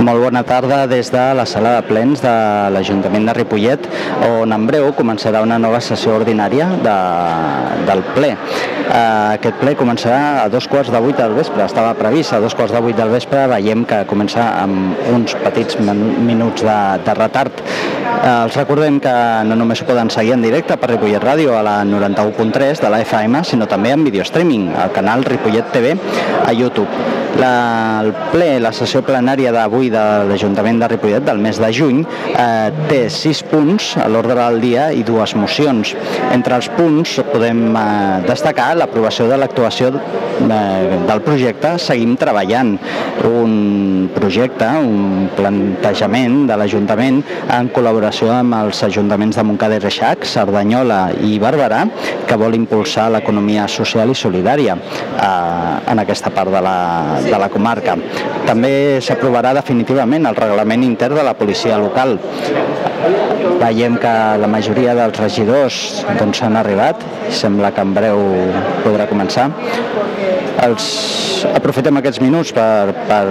Molt bona tarda des de la sala de plens de l'Ajuntament de Ripollet, on en breu començarà una nova sessió ordinària de, del ple. Uh, aquest ple començarà a dos quarts de vuit del vespre, estava previst a dos quarts de vuit del vespre, veiem que comença amb uns petits minuts de, de retard. Uh, els recordem que no només poden seguir en directe per Ripollet Ràdio a la 91.3 de la FM, sinó també en video streaming al canal Ripollet TV a YouTube. La, el ple, la sessió plenària d'avui de l'Ajuntament de Ripollet del mes de juny eh, té sis punts a l'ordre del dia i dues mocions. Entre els punts podem eh, destacar l'aprovació de l'actuació eh, del projecte Seguim treballant, un projecte, un plantejament de l'Ajuntament en col·laboració amb els ajuntaments de Montcada i Reixac, Cerdanyola i Barberà, que vol impulsar l'economia social i solidària eh, en aquesta part de la, de la comarca. També s'aprovarà definitivament el reglament intern de la policia local. Veiem que la majoria dels regidors doncs, han arribat, sembla que en breu podrà començar. Els aprofitem aquests minuts per, per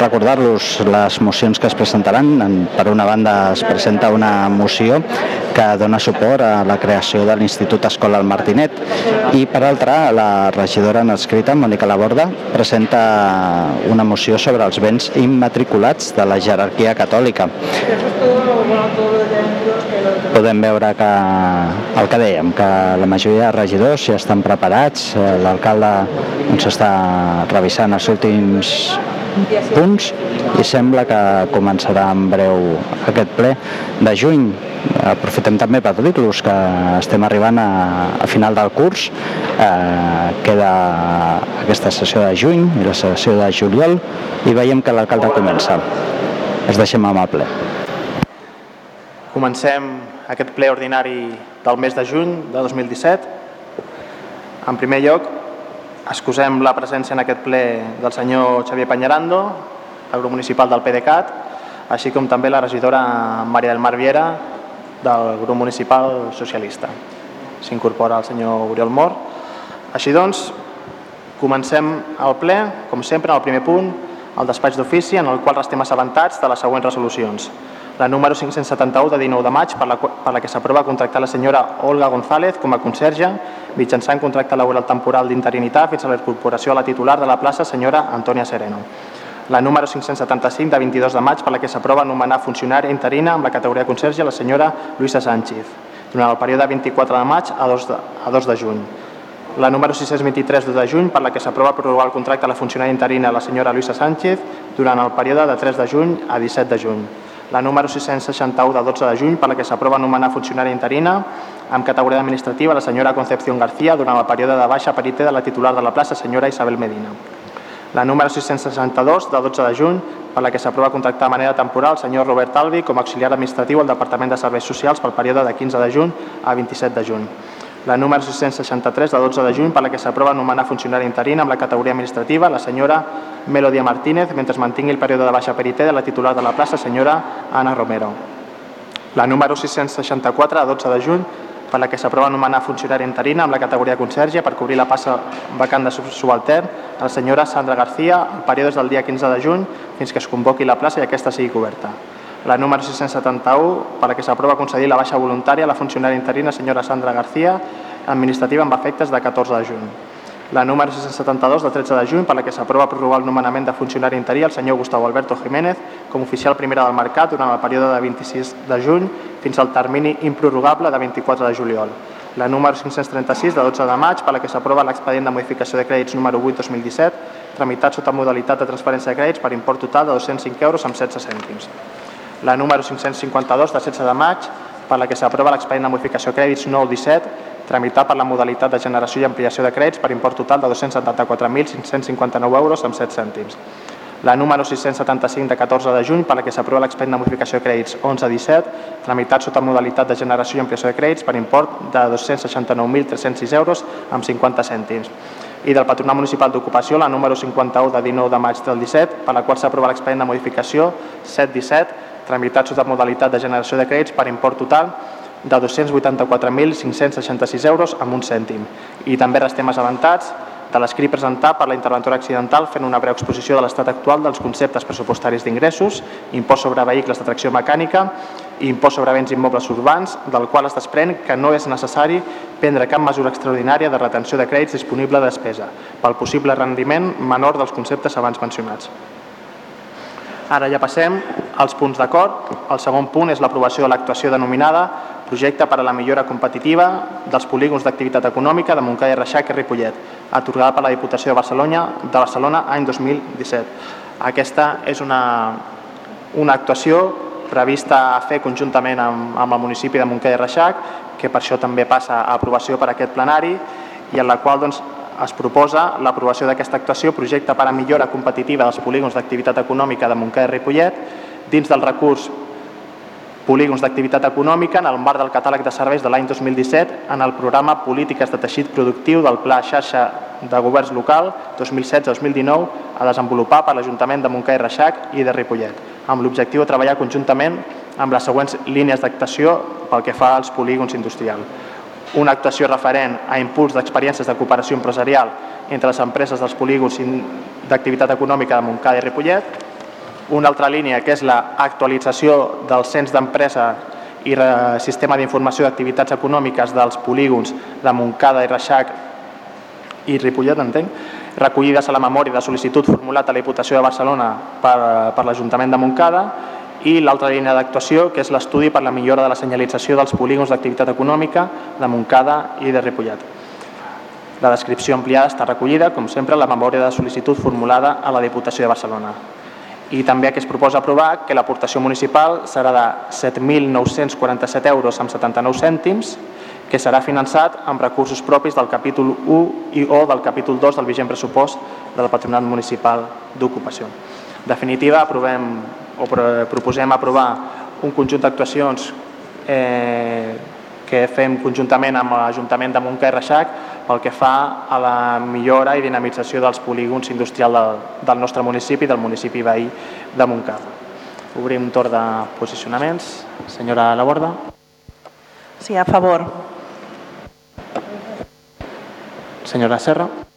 recordar-los les mocions que es presentaran. Per una banda es presenta una moció que dona suport a la creació de l'Institut Escola al Martinet i per altra la regidora en escrita, Mònica Laborda, presenta una moció sobre els béns immatriculats de la jerarquia catòlica. Podem veure que el que dèiem, que la majoria de regidors ja estan preparats, l'alcalde doncs, està revisant els últims punts i sembla que començarà en breu aquest ple de juny. Aprofitem també per dir-los que estem arribant a, a final del curs, eh, queda aquesta sessió de juny i la sessió de juliol i veiem que l'alcalde comença. Es deixem amb el ple. Comencem aquest ple ordinari del mes de juny de 2017. En primer lloc, excusem la presència en aquest ple del senyor Xavier Peñarando, el grup municipal del PDeCAT, així com també la regidora Maria del Mar Viera del grup municipal socialista. S'incorpora el senyor Oriol Mor. Així doncs, comencem el ple, com sempre, en el primer punt, el despatx d'ofici, en el qual restem assabentats de les següents resolucions la número 571 de 19 de maig per la, per la que s'aprova contractar la senyora Olga González com a conserge mitjançant contracte laboral temporal d'interinitat fins a la incorporació a la titular de la plaça senyora Antònia Sereno. La número 575 de 22 de maig per la que s'aprova anomenar funcionària interina amb la categoria conserge la senyora Luisa Sánchez durant el període 24 de maig a 2 de, a 2 de juny. La número 623 de juny per la que s'aprova prorrogar el contracte a la funcionària interina la senyora Luisa Sánchez durant el període de 3 de juny a 17 de juny la número 661 de 12 de juny per la que s'aprova anomenar funcionària interina amb categoria administrativa la senyora Concepción García durant el període de baixa perité de la titular de la plaça senyora Isabel Medina. La número 662 de 12 de juny per la que s'aprova contractar de manera temporal el senyor Robert Albi com a auxiliar administratiu al Departament de Serveis Socials pel període de 15 de juny a 27 de juny la número 663 de 12 de juny per la que s'aprova anomenar funcionari interina amb la categoria administrativa la senyora Melodia Martínez mentre mantingui el període de baixa perité de la titular de la plaça senyora Ana Romero. La número 664 de 12 de juny per la que s'aprova anomenar funcionari interina amb la categoria conserge per cobrir la passa vacant de subaltern a la senyora Sandra García el període del dia 15 de juny fins que es convoqui la plaça i aquesta sigui coberta la número 671, per la que s'aprova concedir la baixa voluntària a la funcionària interina senyora Sandra García, administrativa amb efectes de 14 de juny. La número 672 de 13 de juny, per la que s'aprova prorrogar el nomenament de funcionari interí al senyor Gustavo Alberto Jiménez com oficial primera del mercat durant el període de 26 de juny fins al termini improrrogable de 24 de juliol. La número 536 de 12 de maig, per la que s'aprova l'expedient de modificació de crèdits número 8-2017, tramitat sota modalitat de transferència de crèdits per import total de 205 euros amb 16 cèntims la número 552 de 16 de maig, per la que s'aprova l'expedient de modificació de crèdits 9-17, tramitat per la modalitat de generació i ampliació de crèdits per import total de 274.559 euros amb 7 cèntims. La número 675 de 14 de juny, per la que s'aprova l'expedient de modificació de crèdits 11-17, tramitat sota modalitat de generació i ampliació de crèdits per import de 269.306 euros amb 50 cèntims i del Patronat Municipal d'Ocupació, la número 51 de 19 de maig del 17, per la qual s'aprova l'expedient de modificació 7-17, tramitat sota modalitat de generació de crèdits per import total de 284.566 euros amb un cèntim. I també restem assabentats de l'escrit presentat per la interventora accidental fent una breu exposició de l'estat actual dels conceptes pressupostaris d'ingressos, impost sobre vehicles de tracció mecànica i impost sobre béns immobles urbans, del qual es desprèn que no és necessari prendre cap mesura extraordinària de retenció de crèdits disponible de despesa pel possible rendiment menor dels conceptes abans mencionats. Ara ja passem als punts d'acord. El segon punt és l'aprovació de l'actuació denominada projecte per a la millora competitiva dels polígons d'activitat econòmica de Montcada i Reixac i Ripollet, atorgada per la Diputació de Barcelona, de Barcelona any 2017. Aquesta és una, una actuació prevista a fer conjuntament amb, amb el municipi de Montcada i Reixac, que per això també passa a aprovació per aquest plenari i en la qual doncs, es proposa l'aprovació d'aquesta actuació projecte per a millora competitiva dels polígons d'activitat econòmica de Montcada i Ripollet dins del recurs polígons d'activitat econòmica en el marc del catàleg de serveis de l'any 2017 en el programa Polítiques de teixit productiu del Pla Xarxa de Governs Local 2016-2019 a desenvolupar per l'Ajuntament de Montcà i Reixac i de Ripollet, amb l'objectiu de treballar conjuntament amb les següents línies d'actuació pel que fa als polígons industrials. Una actuació referent a impuls d'experiències de cooperació empresarial entre les empreses dels polígons d'activitat econòmica de Montcada i Ripollet, una altra línia que és l'actualització del cens d'empresa i sistema d'informació d'activitats econòmiques dels polígons de Montcada i Reixac i Ripollet, entenc, recollides a la memòria de sol·licitud formulat a la Diputació de Barcelona per, per l'Ajuntament de Montcada i l'altra línia d'actuació que és l'estudi per la millora de la senyalització dels polígons d'activitat econòmica de Montcada i de Ripollet. La descripció ampliada està recollida, com sempre, a la memòria de sol·licitud formulada a la Diputació de Barcelona i també que es proposa aprovar que l'aportació municipal serà de 7.947 euros amb 79 cèntims que serà finançat amb recursos propis del capítol 1 i o del capítol 2 del vigent pressupost del Patronat Municipal d'Ocupació. Definitiva, aprovem, o proposem aprovar un conjunt d'actuacions eh, que fem conjuntament amb l'Ajuntament de Montcà i Reixac pel que fa a la millora i dinamització dels polígons industrials del, del nostre municipi, del municipi veí de Montcà. Obrim un torn de posicionaments. Senyora Laborda. Sí, a favor. Senyora Serra.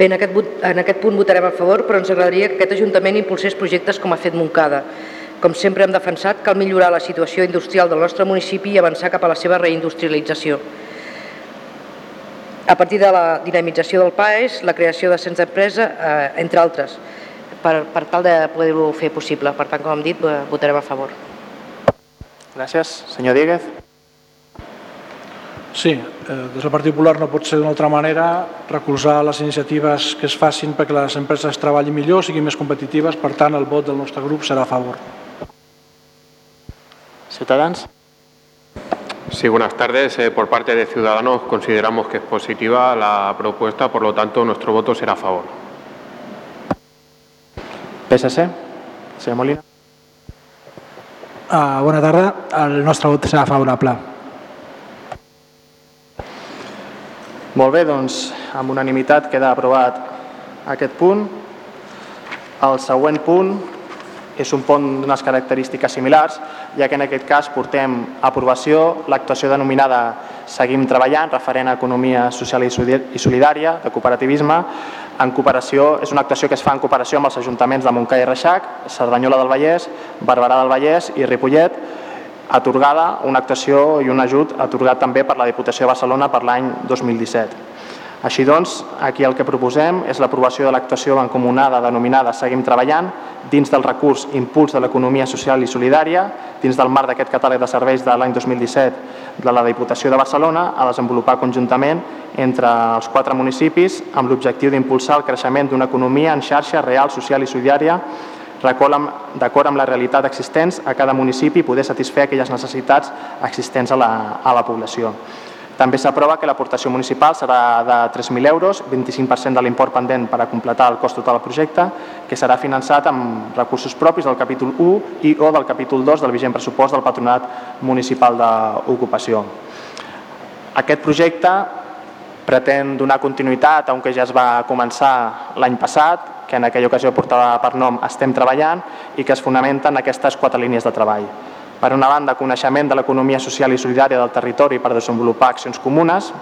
Bé, en aquest, en aquest punt votarem a favor, però ens agradaria que aquest Ajuntament impulsés projectes com ha fet Montcada, com sempre hem defensat, cal millorar la situació industrial del nostre municipi i avançar cap a la seva reindustrialització. A partir de la dinamització del PAES, la creació de centres d'empresa, eh, entre altres, per, per tal de poder-ho fer possible. Per tant, com hem dit, votarem a favor. Gràcies. Senyor Díguez. Sí, eh, des del Partit Popular no pot ser d'una altra manera recolzar les iniciatives que es facin perquè les empreses treballin millor, siguin més competitives, per tant el vot del nostre grup serà a favor. Ciudadanos. Sí, buenas tardes. Eh, por parte de Ciudadanos consideramos que es positiva la propuesta, por lo tanto nuestro voto será a favor. PSC, senyor Molina. Uh, bona tarda. El nostre vot serà favorable. Molt bé, doncs amb unanimitat queda aprovat aquest punt. El següent punt és un pont d'unes característiques similars, ja que en aquest cas portem a aprovació l'actuació denominada Seguim treballant, referent a economia social i solidària, de cooperativisme, en cooperació, és una actuació que es fa en cooperació amb els ajuntaments de Montcà i Reixac, Cerdanyola del Vallès, Barberà del Vallès i Ripollet, atorgada una actuació i un ajut atorgat també per la Diputació de Barcelona per l'any 2017. Així doncs, aquí el que proposem és l'aprovació de l'actuació encomunada denominada Seguim treballant dins del recurs Impuls de l'economia social i solidària, dins del marc d'aquest catàleg de serveis de l'any 2017 de la Diputació de Barcelona, a desenvolupar conjuntament entre els quatre municipis amb l'objectiu d'impulsar el creixement d'una economia en xarxa real, social i solidària d'acord amb la realitat existents a cada municipi i poder satisfer aquelles necessitats existents a la, a la població. També s'aprova que l'aportació municipal serà de 3.000 euros, 25% de l'import pendent per a completar el cost total del projecte, que serà finançat amb recursos propis del capítol 1 i o del capítol 2 del vigent pressupost del Patronat Municipal d'Ocupació. Aquest projecte pretén donar continuïtat a un que ja es va començar l'any passat, que en aquella ocasió portava per nom Estem treballant i que es fonamenta en aquestes quatre línies de treball. Per una banda, coneixement de l'economia social i solidària del territori per desenvolupar accions comunes.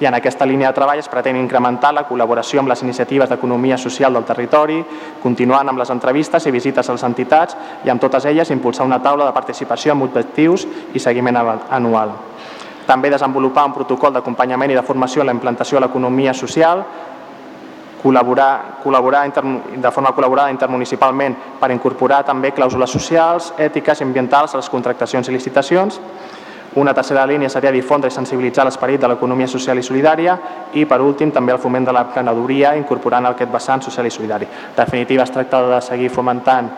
i en aquesta línia de treball es pretén incrementar la col·laboració amb les iniciatives d'economia social del territori, continuant amb les entrevistes i visites a les entitats i amb totes elles impulsar una taula de participació amb objectius i seguiment anual. També desenvolupar un protocol d'acompanyament i de formació a la implantació de l'economia social, col·laborar, col·laborar de forma col·laborada intermunicipalment per incorporar també clàusules socials, ètiques i ambientals a les contractacions i licitacions, una tercera línia seria difondre i sensibilitzar l'esperit de l'economia social i solidària i, per últim, també el foment de l'emprenedoria incorporant aquest vessant social i solidari. En definitiva, es tracta de seguir fomentant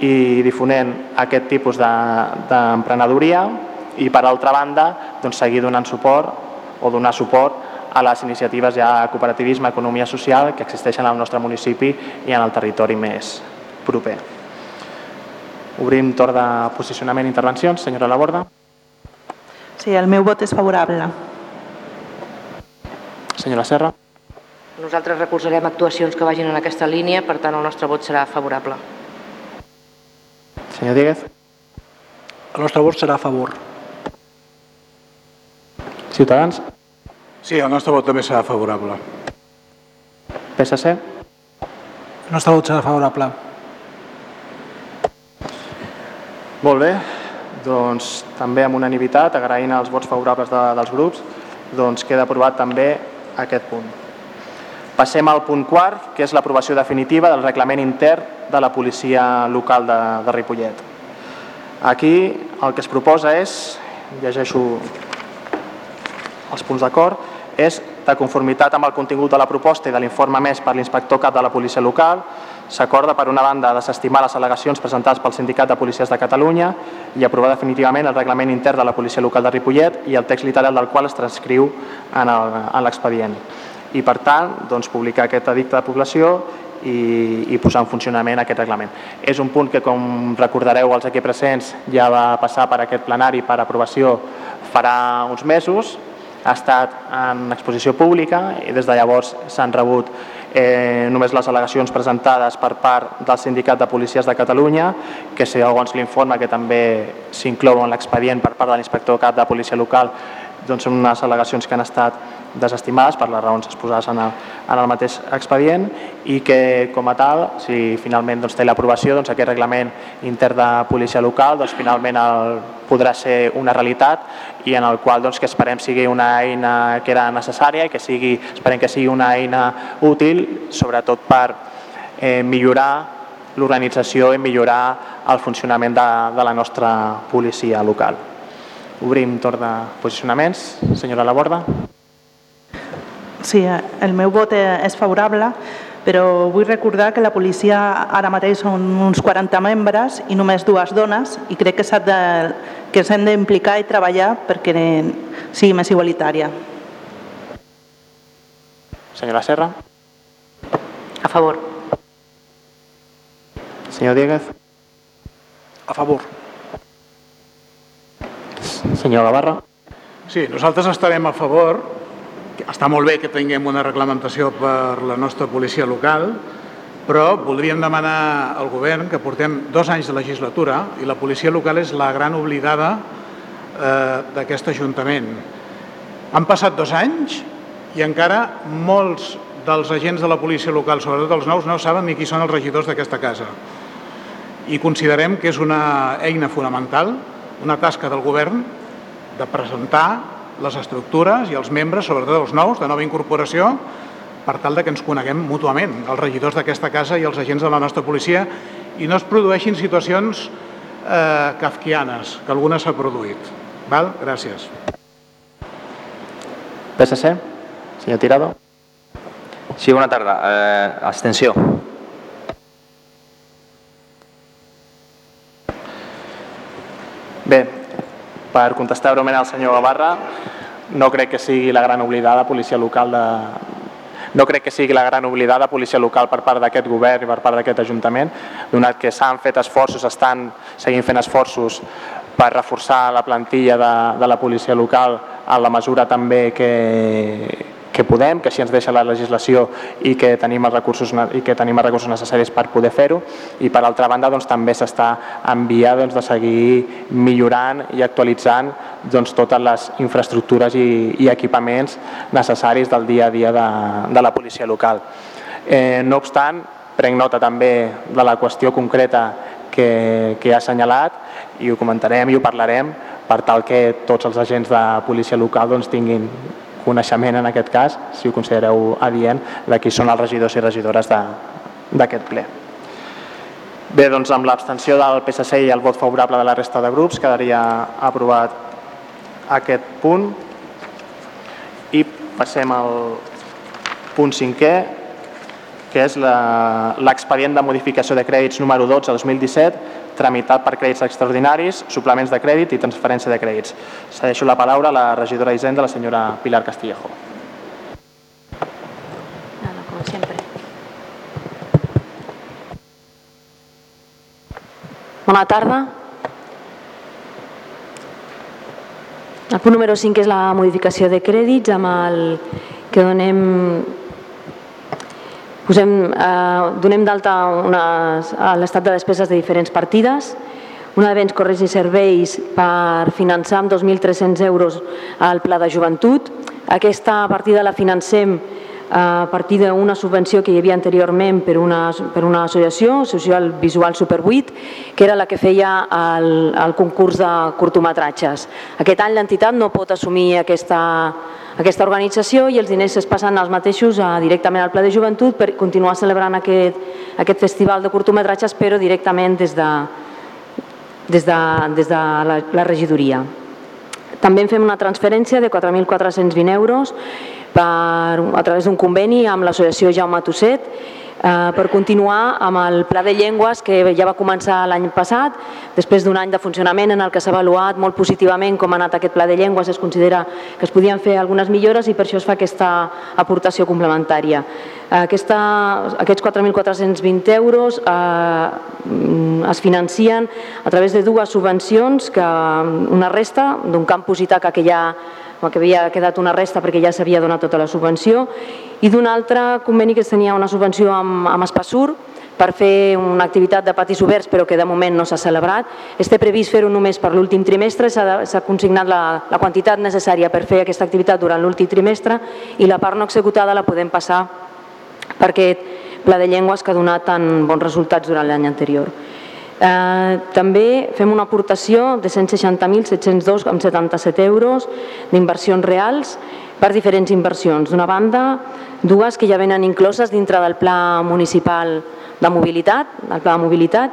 i difonent aquest tipus d'emprenedoria de, i, per altra banda, doncs, seguir donant suport o donar suport a les iniciatives ja cooperativisme, economia social que existeixen al nostre municipi i en el territori més proper. Obrim torn de posicionament i intervencions. Senyora Laborda. Sí, el meu vot és favorable. Senyora Serra. Nosaltres recolzarem actuacions que vagin en aquesta línia, per tant el nostre vot serà favorable. Senyor Díguez. El nostre vot serà a favor. Ciutadans. Sí, el nostre vot també serà favorable. PSC. El nostre vot serà favorable. Molt bé doncs, també amb unanimitat, agraint els vots favorables de, dels grups, doncs queda aprovat també aquest punt. Passem al punt quart, que és l'aprovació definitiva del reglament intern de la policia local de, de Ripollet. Aquí el que es proposa és, llegeixo els punts d'acord, és de conformitat amb el contingut de la proposta i de l'informe més per l'inspector cap de la policia local, s'acorda per una banda desestimar les al·legacions presentades pel Sindicat de Policies de Catalunya i aprovar definitivament el reglament intern de la policia local de Ripollet i el text literal del qual es transcriu en l'expedient. I per tant, doncs, publicar aquest edicte de població i, i posar en funcionament aquest reglament. És un punt que, com recordareu els aquí presents, ja va passar per aquest plenari per aprovació farà uns mesos, ha estat en exposició pública i des de llavors s'han rebut eh, només les al·legacions presentades per part del Sindicat de Policies de Catalunya, que segons l'informe que també s'inclou en l'expedient per part de l'inspector cap de policia local, doncs són unes al·legacions que han estat desestimades per les raons exposades en el, en el mateix expedient i que com a tal, si finalment doncs, té l'aprovació, doncs, aquest reglament intern de policia local doncs, finalment el, podrà ser una realitat i en el qual doncs, que esperem sigui una eina que era necessària i que sigui, esperem que sigui una eina útil, sobretot per eh, millorar l'organització i millorar el funcionament de, de la nostra policia local. Obrim torn de posicionaments. Senyora Laborda. Sí, el meu vot és favorable, però vull recordar que la policia ara mateix són uns 40 membres i només dues dones i crec que s'han de, que s'han d'implicar i treballar perquè sigui més igualitària. Senyora Serra. A favor. Senyor Dieguez. A favor. Senyor Gavarra. Sí, nosaltres estarem a favor està molt bé que tinguem una reglamentació per la nostra policia local, però voldríem demanar al govern que portem dos anys de legislatura i la policia local és la gran oblidada eh, d'aquest Ajuntament. Han passat dos anys i encara molts dels agents de la policia local, sobretot els nous, no saben ni qui són els regidors d'aquesta casa. I considerem que és una eina fonamental, una tasca del govern, de presentar les estructures i els membres, sobretot els nous, de nova incorporació, per tal de que ens coneguem mútuament, els regidors d'aquesta casa i els agents de la nostra policia, i no es produeixin situacions eh, kafkianes, que alguna s'ha produït. Val? Gràcies. PSC, senyor Tirado. Sí, bona tarda. Eh, abstenció. Bé, per contestar breument al senyor Gavarra, no crec que sigui la gran oblidada policia local de, no crec que sigui la gran oblidada policia local per part d'aquest govern i per part d'aquest Ajuntament, donat que s'han fet esforços, estan seguint fent esforços per reforçar la plantilla de, de la policia local en la mesura també que, que podem, que així ens deixa la legislació i que tenim els recursos, i que tenim els recursos necessaris per poder fer-ho i per altra banda doncs, també s'està en via doncs, de seguir millorant i actualitzant doncs, totes les infraestructures i, i equipaments necessaris del dia a dia de, de la policia local. Eh, no obstant, prenc nota també de la qüestió concreta que, que ha assenyalat i ho comentarem i ho parlarem per tal que tots els agents de policia local doncs, tinguin coneixement en aquest cas, si ho considereu adient, de qui són els regidors i regidores d'aquest ple. Bé, doncs amb l'abstenció del PSC i el vot favorable de la resta de grups quedaria aprovat aquest punt i passem al punt cinquè que és l'expedient de modificació de crèdits número 12 a 2017 tramitat per crèdits extraordinaris, suplements de crèdit i transferència de crèdits. Cedeixo la paraula a la regidora d'Hisenda, la senyora Pilar Castillejo. com sempre. Bona tarda. El punt número 5 és la modificació de crèdits amb el que donem Posem, eh, donem d'alta a l'estat de despeses de diferents partides, una de béns, corrents i serveis per finançar amb 2.300 euros el Pla de Joventut. Aquesta partida la financem a partir d'una subvenció que hi havia anteriorment per una, per una associació, Social Visual Super 8, que era la que feia el, el concurs de curtometratges. Aquest any l'entitat no pot assumir aquesta, aquesta organització i els diners es passen els mateixos a, directament al Pla de Joventut per continuar celebrant aquest, aquest festival de curtometratges, però directament des de, des de, des de la, la regidoria. També en fem una transferència de 4.420 euros per, a través d'un conveni amb l'associació Jaume Tosset eh, per continuar amb el pla de llengües que ja va començar l'any passat, després d'un any de funcionament en el que s'ha avaluat molt positivament com ha anat aquest pla de llengües, es considera que es podien fer algunes millores i per això es fa aquesta aportació complementària. Aquesta, aquests 4.420 euros eh, es financien a través de dues subvencions, que una resta d'un campus Itaca que ja que havia quedat una resta perquè ja s'havia donat tota la subvenció, i d'un altre conveni que tenia una subvenció amb, amb Espassur per fer una activitat de patis oberts però que de moment no s'ha celebrat. Este previst fer-ho només per l'últim trimestre, s'ha consignat la, la quantitat necessària per fer aquesta activitat durant l'últim trimestre i la part no executada la podem passar per aquest pla de llengües que ha donat tan bons resultats durant l'any anterior. Eh, també fem una aportació de 160.702,77 euros d'inversions reals per diferents inversions. D'una banda, dues que ja venen incloses dintre del Pla Municipal de Mobilitat, el Pla de Mobilitat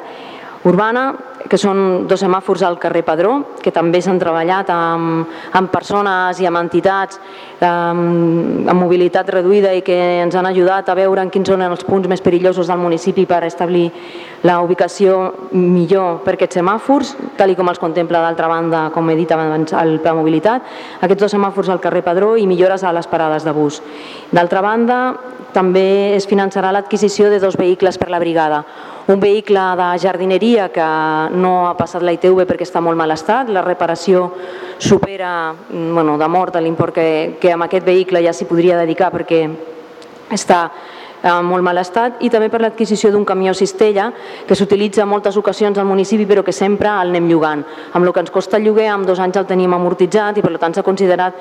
Urbana, que són dos semàfors al carrer Padró, que també s'han treballat amb, amb persones i amb entitats amb, amb mobilitat reduïda i que ens han ajudat a veure en quins són els punts més perillosos del municipi per establir la ubicació millor per aquests semàfors, tal i com els contempla d'altra banda, com he dit abans, el Pla Mobilitat, aquests dos semàfors al carrer Padró i millores a les parades de bus. D'altra banda, també es finançarà l'adquisició de dos vehicles per la brigada. Un vehicle de jardineria que no ha passat la ITV perquè està molt mal estat, la reparació supera bueno, de mort l'import que, que amb aquest vehicle ja s'hi podria dedicar perquè està en molt mal estat i també per l'adquisició d'un camió cistella que s'utilitza en moltes ocasions al municipi però que sempre el anem llogant. Amb el que ens costa el lloguer, amb dos anys el tenim amortitzat i per tant s'ha considerat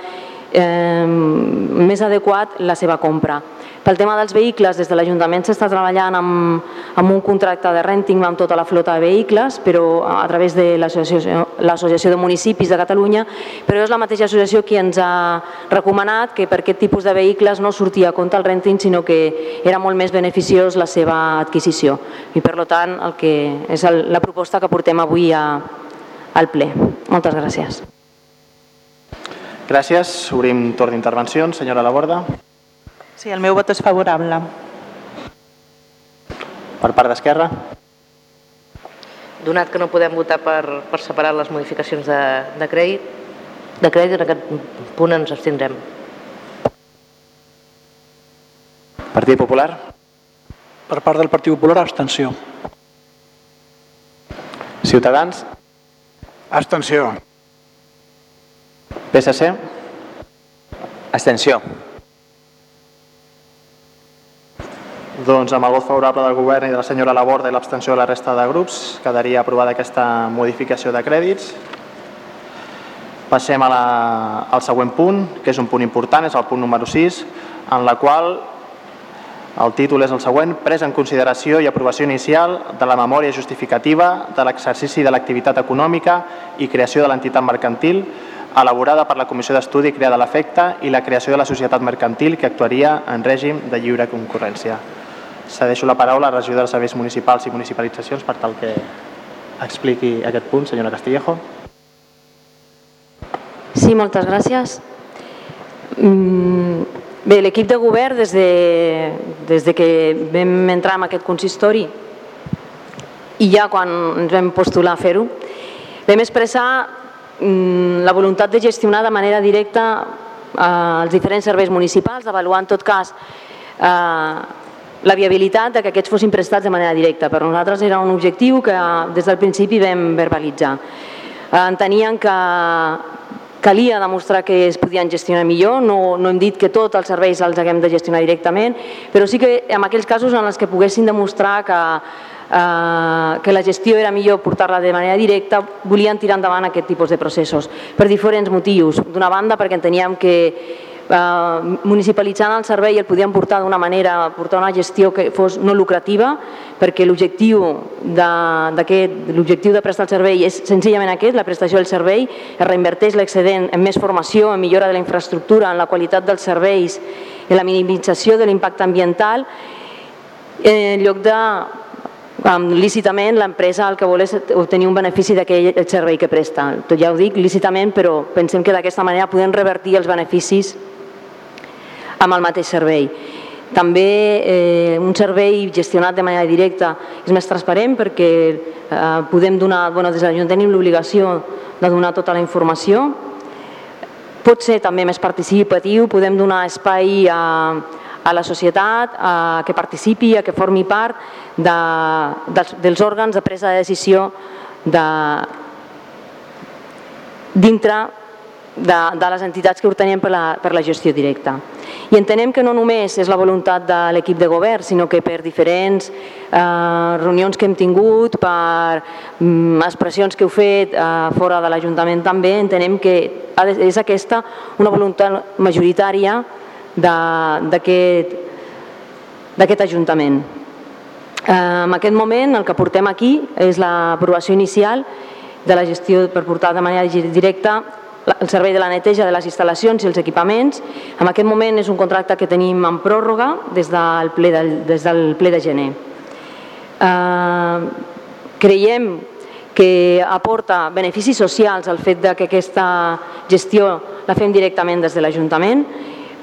eh, més adequat la seva compra. Pel tema dels vehicles, des de l'Ajuntament s'està treballant amb, amb un contracte de renting amb tota la flota de vehicles, però a través de l'Associació de Municipis de Catalunya, però és la mateixa associació qui ens ha recomanat que per aquest tipus de vehicles no sortia a compte el renting, sinó que era molt més beneficiós la seva adquisició. I per tant, el que és el, la proposta que portem avui a, al ple. Moltes gràcies. Gràcies. Obrim torn d'intervencions. Senyora Laborda. Sí, el meu vot és favorable. Per part d'Esquerra? Donat que no podem votar per, per separar les modificacions de, de crèdit, de crèdit en aquest punt ens abstindrem. Partit Popular? Per part del Partit Popular, abstenció. Ciutadans? Abstenció. PSC? Abstenció. Doncs amb el vot favorable del govern i de la senyora Laborda i l'abstenció de la resta de grups quedaria aprovada aquesta modificació de crèdits. Passem a la, al següent punt, que és un punt important, és el punt número 6, en la qual el títol és el següent, pres en consideració i aprovació inicial de la memòria justificativa de l'exercici de l'activitat econòmica i creació de l'entitat mercantil elaborada per la Comissió d'Estudi creada a l'efecte i la creació de la societat mercantil que actuaria en règim de lliure concurrència. Cedeixo la paraula a la regidora de Serveis Municipals i Municipalitzacions per tal que expliqui aquest punt, senyora Castillejo. Sí, moltes gràcies. Mm, Bé, l'equip de govern, des de, des de que vam entrar en aquest consistori i ja quan ens vam postular a fer-ho, vam expressar mm, la voluntat de gestionar de manera directa eh, els diferents serveis municipals, d'avaluar en tot cas eh, la viabilitat de que aquests fossin prestats de manera directa. Per nosaltres era un objectiu que des del principi vam verbalitzar. Enteníem que calia demostrar que es podien gestionar millor, no, no hem dit que tots els serveis els haguem de gestionar directament, però sí que en aquells casos en els que poguessin demostrar que, eh, que la gestió era millor portar-la de manera directa, volien tirar endavant aquest tipus de processos, per diferents motius. D'una banda, perquè enteníem que eh, municipalitzant el servei el podíem portar d'una manera, portar una gestió que fos no lucrativa, perquè l'objectiu de, l'objectiu de prestar el servei és senzillament aquest, la prestació del servei, es reinverteix l'excedent en més formació, en millora de la infraestructura, en la qualitat dels serveis, en la minimització de l'impacte ambiental, en lloc de um, lícitament l'empresa el que vol és obtenir un benefici d'aquell servei que presta. Tot ja ho dic lícitament, però pensem que d'aquesta manera podem revertir els beneficis amb el mateix servei. També eh, un servei gestionat de manera directa és més transparent perquè eh, podem donar, bueno, des de l'Ajuntament tenim l'obligació de donar tota la informació. Pot ser també més participatiu, podem donar espai a, a la societat a que participi, a que formi part de, dels, dels òrgans de presa de decisió de, dintre de, de les entitats que tenien per la, per la gestió directa. I entenem que no només és la voluntat de l'equip de govern, sinó que per diferents eh, reunions que hem tingut, per mm, expressions que heu fet eh, fora de l'Ajuntament també, entenem que és aquesta una voluntat majoritària d'aquest Ajuntament. Eh, en aquest moment el que portem aquí és l'aprovació inicial de la gestió per portar de manera directa el servei de la neteja de les instal·lacions i els equipaments. En aquest moment és un contracte que tenim en pròrroga des del ple, del, des del ple de gener. Eh, creiem que aporta beneficis socials el fet de que aquesta gestió la fem directament des de l'Ajuntament.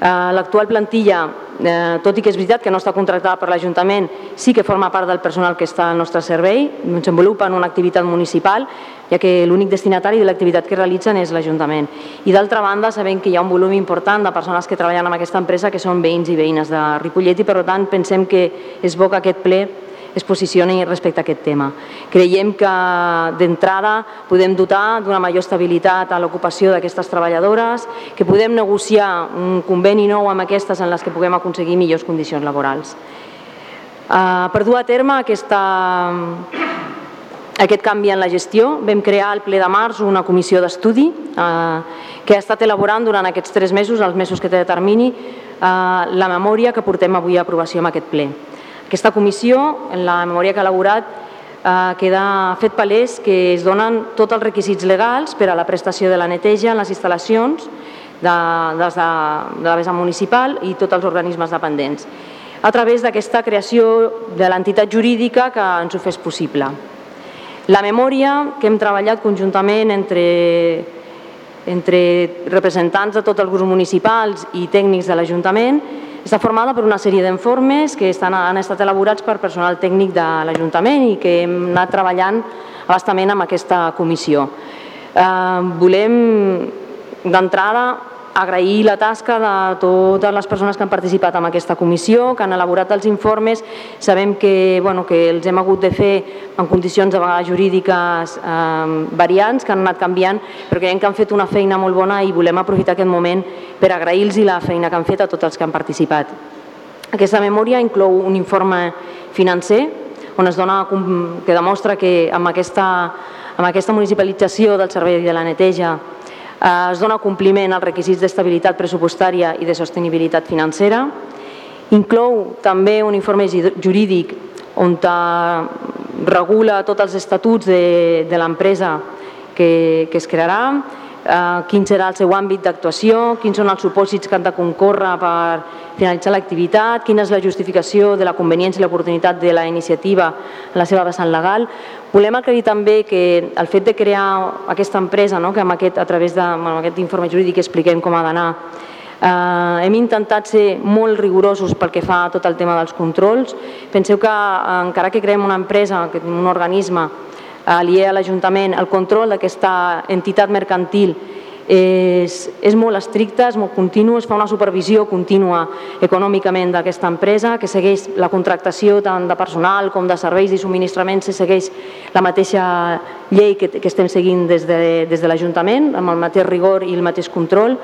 Eh, L'actual plantilla eh, tot i que és veritat que no està contractada per l'Ajuntament, sí que forma part del personal que està al nostre servei, desenvolupen una activitat municipal, ja que l'únic destinatari de l'activitat que realitzen és l'Ajuntament. I d'altra banda, sabem que hi ha un volum important de persones que treballen en aquesta empresa que són veïns i veïnes de Ripollet i per tant pensem que és bo que aquest ple es posicioni respecte a aquest tema. Creiem que d'entrada podem dotar d'una major estabilitat a l'ocupació d'aquestes treballadores, que podem negociar un conveni nou amb aquestes en les que puguem aconseguir millors condicions laborals. Uh, per dur a terme aquesta, aquest canvi en la gestió, vam crear al ple de març una comissió d'estudi uh, que ha estat elaborant durant aquests tres mesos, els mesos que té de termini, uh, la memòria que portem avui a aprovació en aquest ple. Aquesta comissió, en la memòria que ha elaborat, eh, queda fet palès que es donen tots els requisits legals per a la prestació de la neteja en les instal·lacions de, de, de la vesa municipal i tots els organismes dependents a través d'aquesta creació de l'entitat jurídica que ens ho fes possible. La memòria que hem treballat conjuntament entre, entre representants de tots els grups municipals i tècnics de l'Ajuntament està formada per una sèrie d'informes que estan, han estat elaborats per personal tècnic de l'Ajuntament i que hem anat treballant bastament amb aquesta comissió. Eh, volem, d'entrada, agrair la tasca de totes les persones que han participat en aquesta comissió, que han elaborat els informes. Sabem que, bueno, que els hem hagut de fer en condicions de vegades jurídiques eh, variants, que han anat canviant, però creiem que han fet una feina molt bona i volem aprofitar aquest moment per agrair-los la feina que han fet a tots els que han participat. Aquesta memòria inclou un informe financer on es dona, que demostra que amb aquesta, amb aquesta municipalització del servei de la neteja es dona compliment als requisits d'estabilitat pressupostària i de sostenibilitat financera. Inclou també un informe jurídic on regula tots els estatuts de, de l'empresa que, que es crearà, eh, quin serà el seu àmbit d'actuació, quins són els supòsits que han de concórrer per finalitzar l'activitat, quina és la justificació de la conveniència i l'oportunitat de la iniciativa en la seva vessant legal. Volem aclarir també que el fet de crear aquesta empresa, no, que amb aquest, a través d'aquest informe jurídic expliquem com ha d'anar, Eh, hem intentat ser molt rigorosos pel que fa a tot el tema dels controls. Penseu que eh, encara que creem una empresa, un organisme aliè a l'Ajuntament, el control d'aquesta entitat mercantil és, és molt estricte, és molt continu, es fa una supervisió contínua econòmicament d'aquesta empresa, que segueix la contractació tant de personal com de serveis i subministraments, se segueix la mateixa llei que, que estem seguint des de, des de l'Ajuntament, amb el mateix rigor i el mateix control,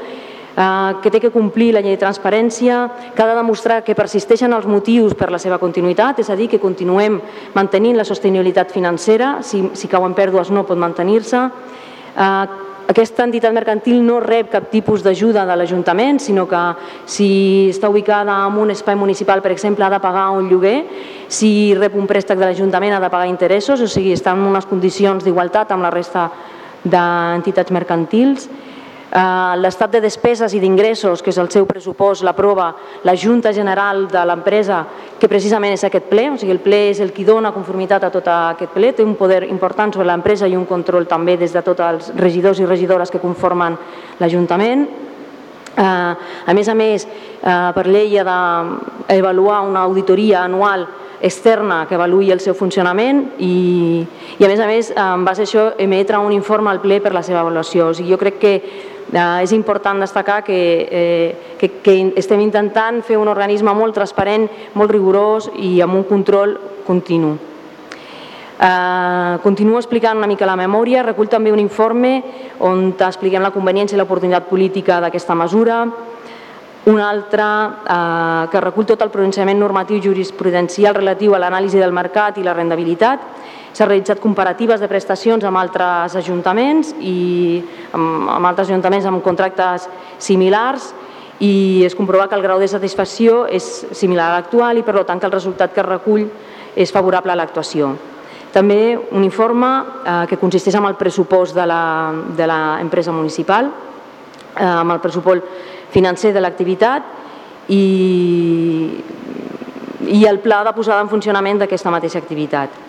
que té que complir la llei de transparència, que ha de demostrar que persisteixen els motius per la seva continuïtat, és a dir, que continuem mantenint la sostenibilitat financera, si, si cauen pèrdues no pot mantenir-se. Eh, aquesta entitat mercantil no rep cap tipus d'ajuda de l'Ajuntament, sinó que si està ubicada en un espai municipal, per exemple, ha de pagar un lloguer, si rep un préstec de l'Ajuntament ha de pagar interessos, o sigui, està en unes condicions d'igualtat amb la resta d'entitats mercantils. Eh, l'estat de despeses i d'ingressos, que és el seu pressupost, l'aprova la Junta General de l'empresa, que precisament és aquest ple, o sigui, el ple és el qui dona conformitat a tot aquest ple, té un poder important sobre l'empresa i un control també des de tots els regidors i regidores que conformen l'Ajuntament. Eh, a més a més, eh, per llei ha d'avaluar una auditoria anual externa que avaluï el seu funcionament i, i a més a més, en base a això, emetre un informe al ple per la seva avaluació. O sigui, jo crec que Eh, és important destacar que, eh, que, que estem intentant fer un organisme molt transparent, molt rigorós i amb un control continu. Eh, continuo explicant una mica la memòria, recull també un informe on expliquem la conveniència i l'oportunitat política d'aquesta mesura, un altre eh, que recull tot el pronunciament normatiu jurisprudencial relatiu a l'anàlisi del mercat i la rendabilitat, S'ha realitzat comparatives de prestacions amb altres ajuntaments i amb, amb altres ajuntaments amb contractes similars i es comprova que el grau de satisfacció és similar a l'actual i per tant que el resultat que es recull és favorable a l'actuació. També un informe eh, que consisteix en el pressupost de l'empresa municipal, eh, amb el pressupost financer de l'activitat i, i el pla de posada en funcionament d'aquesta mateixa activitat.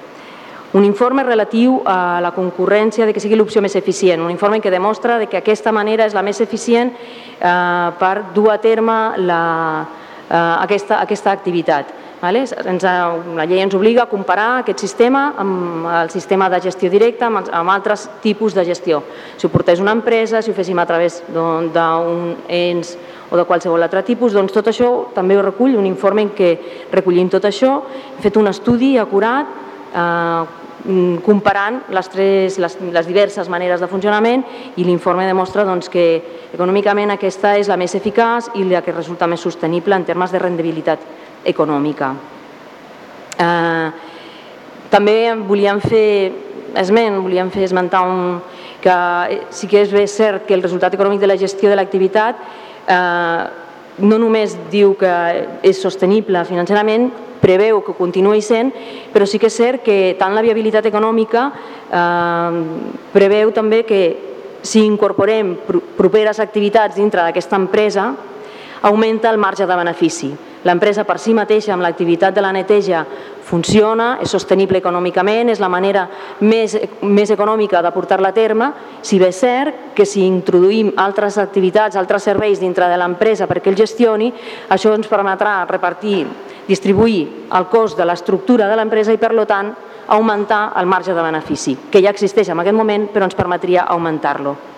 Un informe relatiu a la concurrència de que sigui l'opció més eficient, un informe que demostra de que aquesta manera és la més eficient eh, per dur a terme la, eh, aquesta, aquesta activitat. Vale? Ens, la llei ens obliga a comparar aquest sistema amb el sistema de gestió directa, amb, amb altres tipus de gestió. Si ho portés una empresa, si ho féssim a través d'un ens o de qualsevol altre tipus, doncs tot això també ho recull, un informe en què recollim tot això, hem fet un estudi acurat, eh, Mm, comparant les, tres, les, les diverses maneres de funcionament i l'informe demostra doncs, que econòmicament aquesta és la més eficaç i la que resulta més sostenible en termes de rendibilitat econòmica. Eh, també volíem fer esment, volíem fer esmentar un, que sí que és bé cert que el resultat econòmic de la gestió de l'activitat eh, no només diu que és sostenible financerament, preveu que continuï sent, però sí que és cert que tant la viabilitat econòmica eh, preveu també que si incorporem properes activitats dintre d'aquesta empresa, augmenta el marge de benefici. L'empresa per si mateixa amb l'activitat de la neteja funciona, és sostenible econòmicament, és la manera més, més econòmica de portar-la a terme, si bé és cert que si introduïm altres activitats, altres serveis dintre de l'empresa perquè el gestioni, això ens permetrà repartir distribuir el cost de l'estructura de l'empresa i, per tant, augmentar el marge de benefici, que ja existeix en aquest moment, però ens permetria augmentar-lo.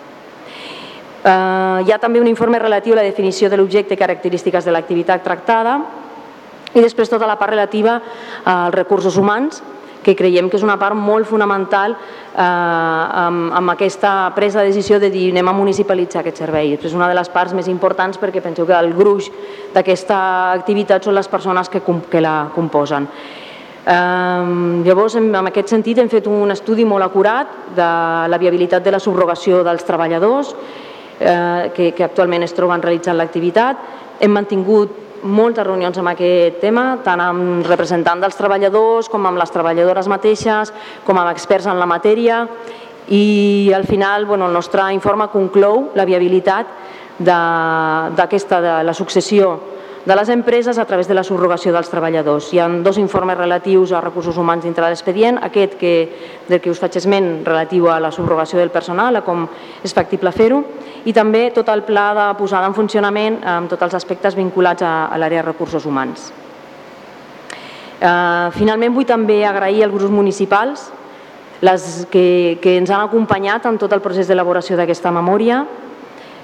Eh, hi ha també un informe relatiu a la definició de l'objecte i característiques de l'activitat tractada i després tota la part relativa als recursos humans, que creiem que és una part molt fonamental eh, amb, amb aquesta presa de decisió de dir anem a municipalitzar aquest servei. És una de les parts més importants perquè penseu que el gruix d'aquesta activitat són les persones que, que la composen. Eh, llavors, en, en aquest sentit, hem fet un estudi molt acurat de la viabilitat de la subrogació dels treballadors eh, que, que actualment es troben realitzant l'activitat. Hem mantingut moltes reunions amb aquest tema, tant amb representants dels treballadors com amb les treballadores mateixes, com amb experts en la matèria i al final bueno, el nostre informe conclou la viabilitat d'aquesta, de, de la successió de les empreses a través de la subrogació dels treballadors. Hi ha dos informes relatius a recursos humans dintre de l'expedient, aquest que, del que us faig esment relatiu a la subrogació del personal, a com és factible fer-ho, i també tot el pla de posada en funcionament amb tots els aspectes vinculats a, a l'àrea de recursos humans. Eh, finalment vull també agrair als grups municipals les que, que ens han acompanyat en tot el procés d'elaboració d'aquesta memòria,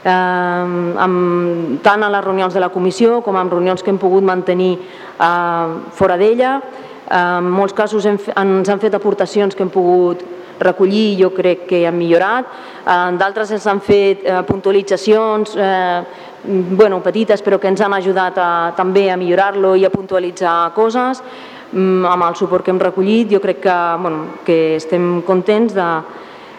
eh, amb, tant a les reunions de la comissió com en reunions que hem pogut mantenir eh, fora d'ella. En molts casos hem, ens han fet aportacions que hem pogut recollir i jo crec que han millorat. En d'altres ens han fet eh, puntualitzacions eh, bueno, petites però que ens han ajudat a, també a millorar-lo i a puntualitzar coses. Mm, amb el suport que hem recollit jo crec que, bueno, que estem contents de,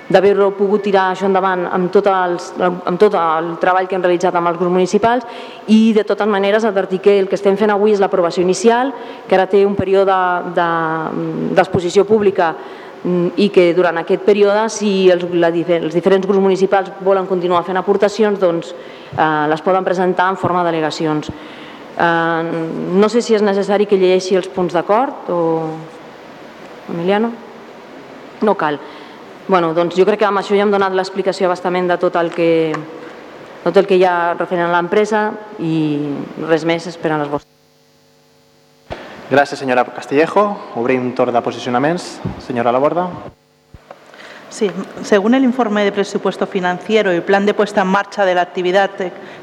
d'haver-ho pogut tirar això endavant amb tot, els, amb tot el treball que hem realitzat amb els grups municipals i de totes maneres advertir que el que estem fent avui és l'aprovació inicial, que ara té un període d'exposició de, pública mm, i que durant aquest període, si els, la, els diferents grups municipals volen continuar fent aportacions, doncs eh, les poden presentar en forma d'al·legacions. Eh, no sé si és necessari que llegeixi els punts d'acord o... Emiliano? No cal. Bueno, doncs jo crec que amb això ja hem donat l'explicació bastament de tot el que, tot el que hi ha referent a l'empresa i res més esperen les vostres. Gràcies, senyora Castillejo. Obrim torn de posicionaments. Senyora Laborda. Sí, según el informe de presupuesto financiero y plan de puesta en marcha de la actividad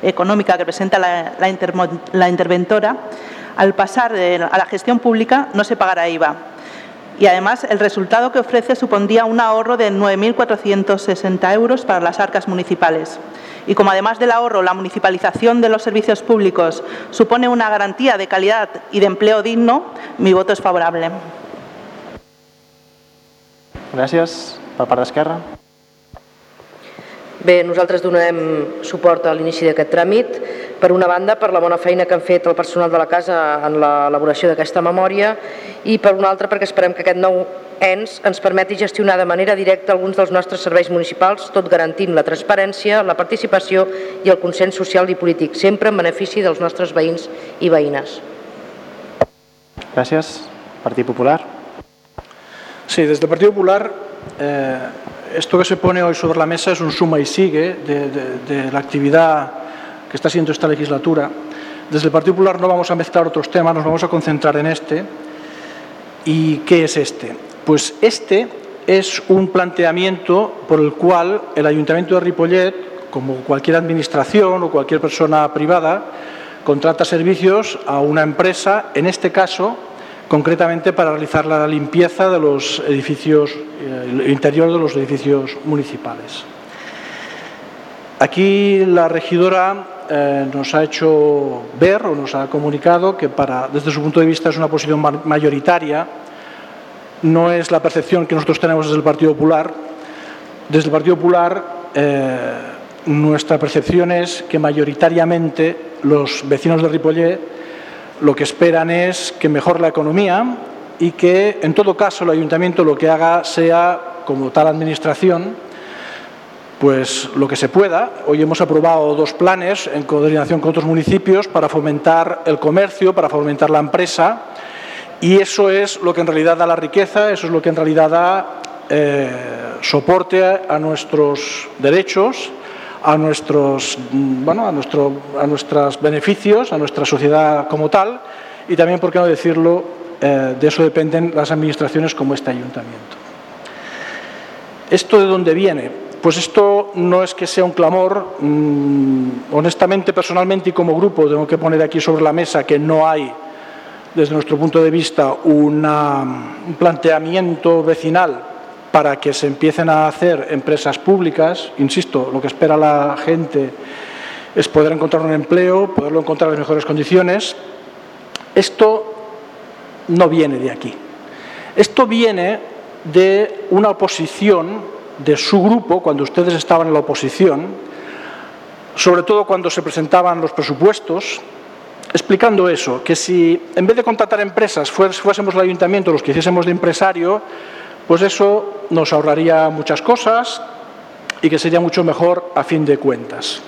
económica que presenta la, la, la interventora, al pasar de, a la gestión pública no se pagará IVA, y además el resultado que ofrece supondría un ahorro de 9.460 euros para las arcas municipales. Y como además del ahorro, la municipalización de los servicios públicos supone una garantía de calidad y de empleo digno, mi voto es favorable. Gràcies. Per part d'Esquerra. Bé, nosaltres donem suport a l'inici d'aquest tràmit. Per una banda, per la bona feina que han fet el personal de la casa en l'elaboració d'aquesta memòria i per una altra perquè esperem que aquest nou ens ens permeti gestionar de manera directa alguns dels nostres serveis municipals, tot garantint la transparència, la participació i el consens social i polític, sempre en benefici dels nostres veïns i veïnes. Gràcies. Partit Popular. Sí, des del Partit Popular eh, esto que se pone hoy sobre la mesa es un suma y sigue de, la actividad que está haciendo esta legislatura. Desde el Partido Popular no vamos a mezclar otros temas, nos vamos a concentrar en este. ¿Y qué es este? Pues este es un planteamiento por el cual el Ayuntamiento de Ripollet, como cualquier administración o cualquier persona privada, contrata servicios a una empresa, en este caso, concretamente para realizar la limpieza de los edificios, el interior de los edificios municipales. Aquí la regidora eh, nos ha hecho ver o nos ha comunicado que para, desde su punto de vista es una posición mayoritaria, no es la percepción que nosotros tenemos desde el Partido Popular. Desde el Partido Popular eh, nuestra percepción es que mayoritariamente los vecinos de Ripollet lo que esperan es que mejore la economía y que en todo caso el ayuntamiento lo que haga sea, como tal administración, pues lo que se pueda. Hoy hemos aprobado dos planes en coordinación con otros municipios para fomentar el comercio, para fomentar la empresa y eso es lo que en realidad da la riqueza, eso es lo que en realidad da eh, soporte a nuestros derechos, a nuestros, bueno, a, nuestro, a nuestros beneficios, a nuestra sociedad como tal y también, por qué no decirlo, eh, de eso dependen las administraciones como este ayuntamiento. ¿Esto de dónde viene? Pues esto no es que sea un clamor, mmm, honestamente, personalmente y como grupo, tengo que poner aquí sobre la mesa que no hay desde nuestro punto de vista, un planteamiento vecinal para que se empiecen a hacer empresas públicas. Insisto, lo que espera la gente es poder encontrar un empleo, poderlo encontrar en mejores condiciones. Esto no viene de aquí. Esto viene de una oposición de su grupo cuando ustedes estaban en la oposición, sobre todo cuando se presentaban los presupuestos, explicando eso, que si en vez de contratar empresas fuésemos el ayuntamiento los que hiciésemos de empresario, pues eso nos ahorraría muchas cosas y que sería mucho mejor a fin de cuentas.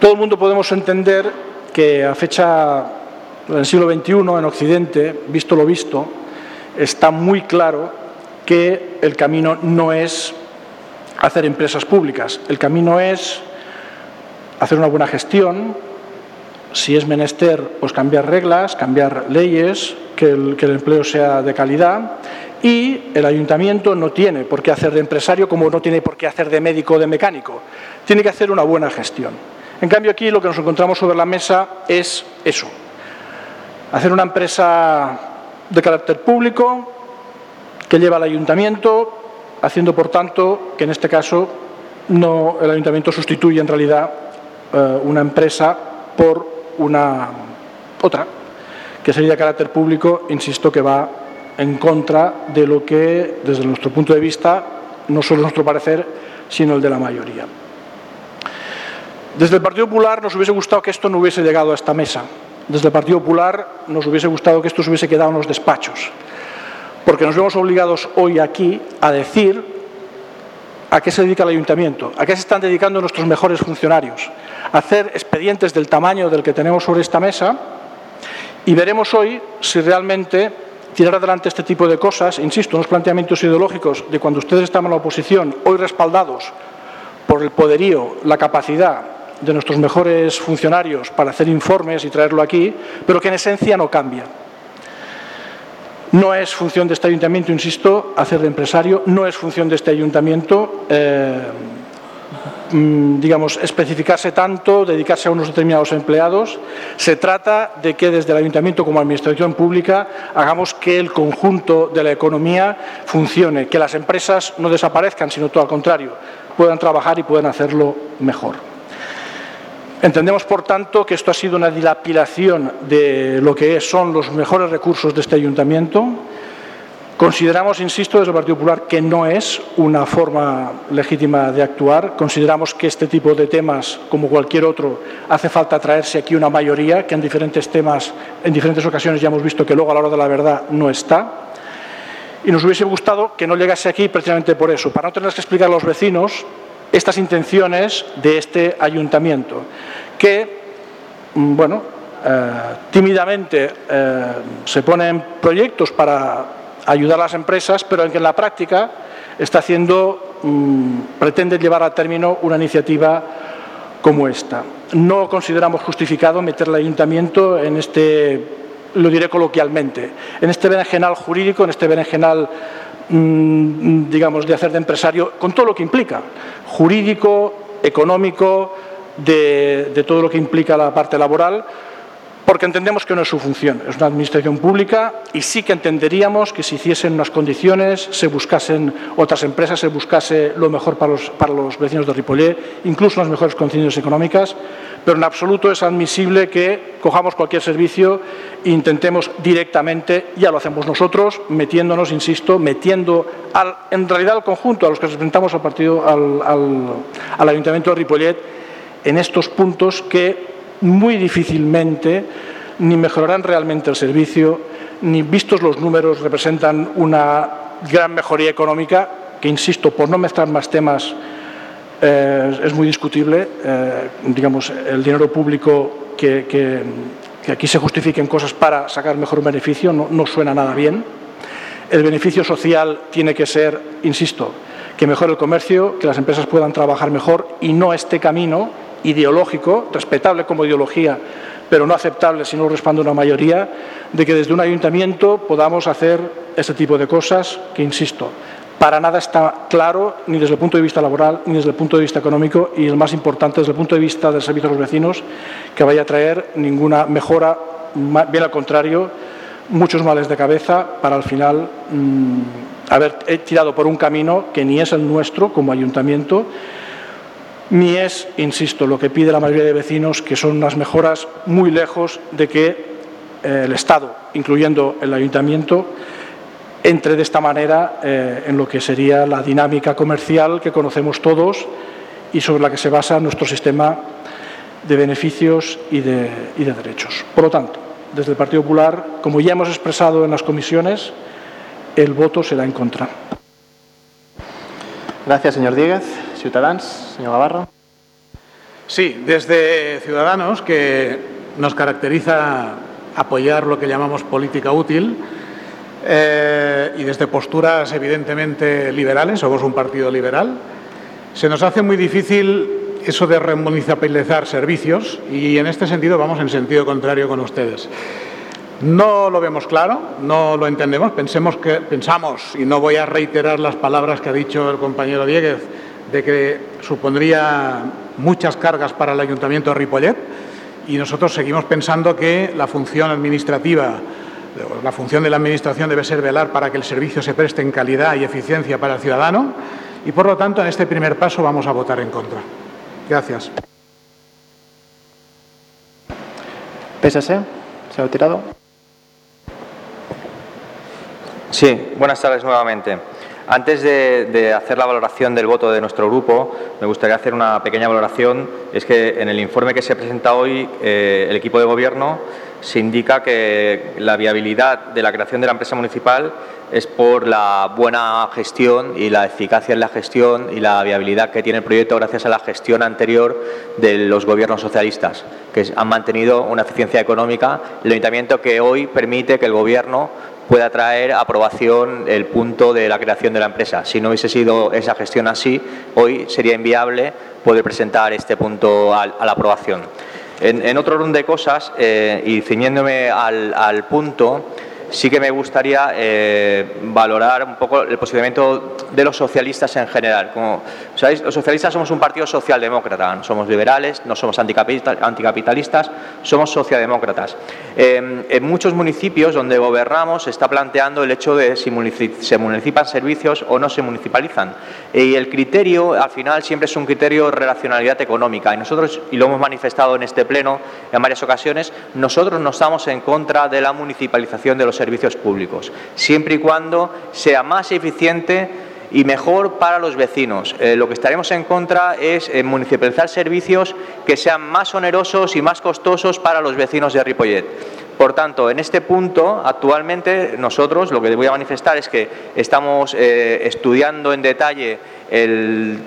Todo el mundo podemos entender que a fecha del siglo XXI en Occidente, visto lo visto, está muy claro que el camino no es hacer empresas públicas, el camino es hacer una buena gestión, si es menester, pues cambiar reglas, cambiar leyes, que el, empleo sea de calidad. Y el ayuntamiento no tiene por qué hacer de empresario como no tiene por qué hacer de médico o de mecánico, tiene que hacer una buena gestión. En cambio aquí lo que nos encontramos sobre la mesa es eso, hacer una empresa de carácter público que lleva al ayuntamiento, haciendo por tanto que en este caso no, el ayuntamiento sustituye en realidad eh, una empresa por una otra, que sería de carácter público, insisto, que va en contra de lo que, desde nuestro punto de vista, no solo nuestro parecer, sino el de la mayoría. Desde el Partido Popular nos hubiese gustado que esto no hubiese llegado a esta mesa. Desde el Partido Popular nos hubiese gustado que esto se hubiese quedado en los despachos, porque nos vemos obligados hoy aquí a decir a qué se dedica el ayuntamiento, a qué se están dedicando nuestros mejores funcionarios, hacer expedientes del tamaño del que tenemos sobre esta mesa y veremos hoy si realmente tirar adelante este tipo de cosas, insisto, unos planteamientos ideológicos de cuando ustedes estaban en la oposición, hoy respaldados por el poderío, la capacidad de nuestros mejores funcionarios para hacer informes y traerlo aquí, pero que en esencia no cambia. No es función de este ayuntamiento, insisto, hacer de empresario, no es función de este ayuntamiento, eh, digamos, especificarse tanto, dedicarse a unos determinados empleados. Se trata de que desde el ayuntamiento como administración pública hagamos que el conjunto de la economía funcione, que las empresas no desaparezcan, sino todo al contrario, puedan trabajar y puedan hacerlo mejor. Entendemos, por tanto, que esto ha sido una dilapidación de lo que son los mejores recursos de este ayuntamiento. Consideramos, insisto, desde el Partido Popular que no es una forma legítima de actuar. Consideramos que este tipo de temas, como cualquier otro, hace falta traerse aquí una mayoría, que en diferentes temas, en diferentes ocasiones ya hemos visto que luego a la hora de la verdad no está. Y nos hubiese gustado que no llegase aquí precisamente por eso, para no tener que explicar a los vecinos estas intenciones de este ayuntamiento, que, mm, bueno, eh, tímidamente eh, se ponen proyectos para ayudar a las empresas, pero en que en la práctica está haciendo, mm, pretende llevar a término una iniciativa como esta. No consideramos justificado meter al ayuntamiento en este, lo diré coloquialmente, en este berenjenal jurídico, en este berenjenal Mm, digamos, de hacer de empresario, con todo lo que implica, jurídico, económico, de, de todo lo que implica la parte laboral, porque entendemos que no es su función, es una administración pública y sí que entenderíamos que si hiciesen unas condiciones, se buscasen otras empresas, se buscase lo mejor para los, para los vecinos de Ripollet, incluso las mejores condiciones económicas, pero en absoluto es admisible que cojamos cualquier servicio e intentemos directamente, ya lo hacemos nosotros, metiéndonos, insisto, metiendo en realidad al conjunto, a los que representamos al partido, al, al, al Ayuntamiento de Ripollet, en estos puntos que muy difícilmente ni mejorarán realmente el servicio, ni vistos los números representan una gran mejoría económica, que insisto, por no mezclar más temas, eh, es muy discutible, eh, digamos, el dinero público que, aquí se justifiquen cosas para sacar mejor beneficio no suena nada bien. El beneficio social tiene que ser, insisto, que mejore el comercio, que las empresas puedan trabajar mejor y no este camino ideológico, respetable como ideología, pero no aceptable si no respalda una mayoría, de que desde un ayuntamiento podamos hacer este tipo de cosas que, insisto, para nada está claro, ni desde el punto de vista laboral, ni desde el punto de vista económico, y el más importante, desde el punto de vista del servicio a los vecinos, que vaya a traer ninguna mejora bien al contrario, muchos males de cabeza para al final mmm, haber tirado por un camino que ni es el nuestro como ayuntamiento, ni es, insisto, lo que pide la mayoría de vecinos, que son unas mejoras muy lejos de que eh, el Estado, incluyendo el ayuntamiento, entre de esta manera eh, en lo que sería la dinámica comercial que conocemos todos y sobre la que se basa nuestro sistema de beneficios y de, derechos. Por lo tanto, desde el Partido Popular, como ya hemos expresado en las comisiones, el voto será en contra. Gracias, señor Díez. Ciudadanos, señor Gavarro. Sí, desde Ciudadanos, que nos caracteriza apoyar lo que llamamos política útil, eh, y desde posturas evidentemente liberales, somos un partido liberal, se nos hace muy difícil eso de remunicipalizar servicios y en este sentido vamos en sentido contrario con ustedes. No lo vemos claro, no lo entendemos, pensemos que, pensamos, y no voy a reiterar las palabras que ha dicho el compañero Dieguez, de que supondría muchas cargas para el Ayuntamiento de Ripollet y nosotros seguimos pensando que la función administrativa, la función de la Administración debe ser velar para que el servicio se preste en calidad y eficiencia para el ciudadano y por lo tanto en este primer paso vamos a votar en contra. Gracias. PSC, se ha tirado. Sí, buenas tardes nuevamente. Antes de, hacer la valoración del voto de nuestro grupo, me gustaría hacer una pequeña valoración. Es que en el informe que se presenta hoy, eh, el equipo de gobierno se indica que la viabilidad de la creación de la empresa municipal es por la buena gestión y la eficacia en la gestión y la viabilidad que tiene el proyecto gracias a la gestión anterior de los gobiernos socialistas, que han mantenido una eficiencia económica. El ayuntamiento que hoy permite que el gobierno pueda traer aprobación el punto de la creación de la empresa. Si no hubiese sido esa gestión así, hoy sería inviable poder presentar este punto a, la aprobación. En, otro orden de cosas, eh, y ciñéndome al, punto, sí que me gustaría eh, valorar un poco el posicionamiento de los socialistas en general. Los socialistas somos un partido socialdemócrata, no somos liberales, no somos anticapitalistas, somos socialdemócratas. Em, en muchos municipios donde gobernamos se está planteando el hecho de si se municipalizan servicios o no se municipalizan. Y el criterio, al final, siempre es un criterio de relacionalidad económica. Y nosotros, y lo hemos manifestado en este pleno en varias ocasiones, nosotros no estamos en contra de la municipalización de los servicios públicos, siempre y cuando sea más eficiente y mejor para los vecinos. Eh, lo que estaremos en contra es eh, municipalizar servicios que sean más onerosos y más costosos para los vecinos de Ripollet. Por tanto, en este punto, actualmente nosotros lo que voy a manifestar es que estamos eh, estudiando en detalle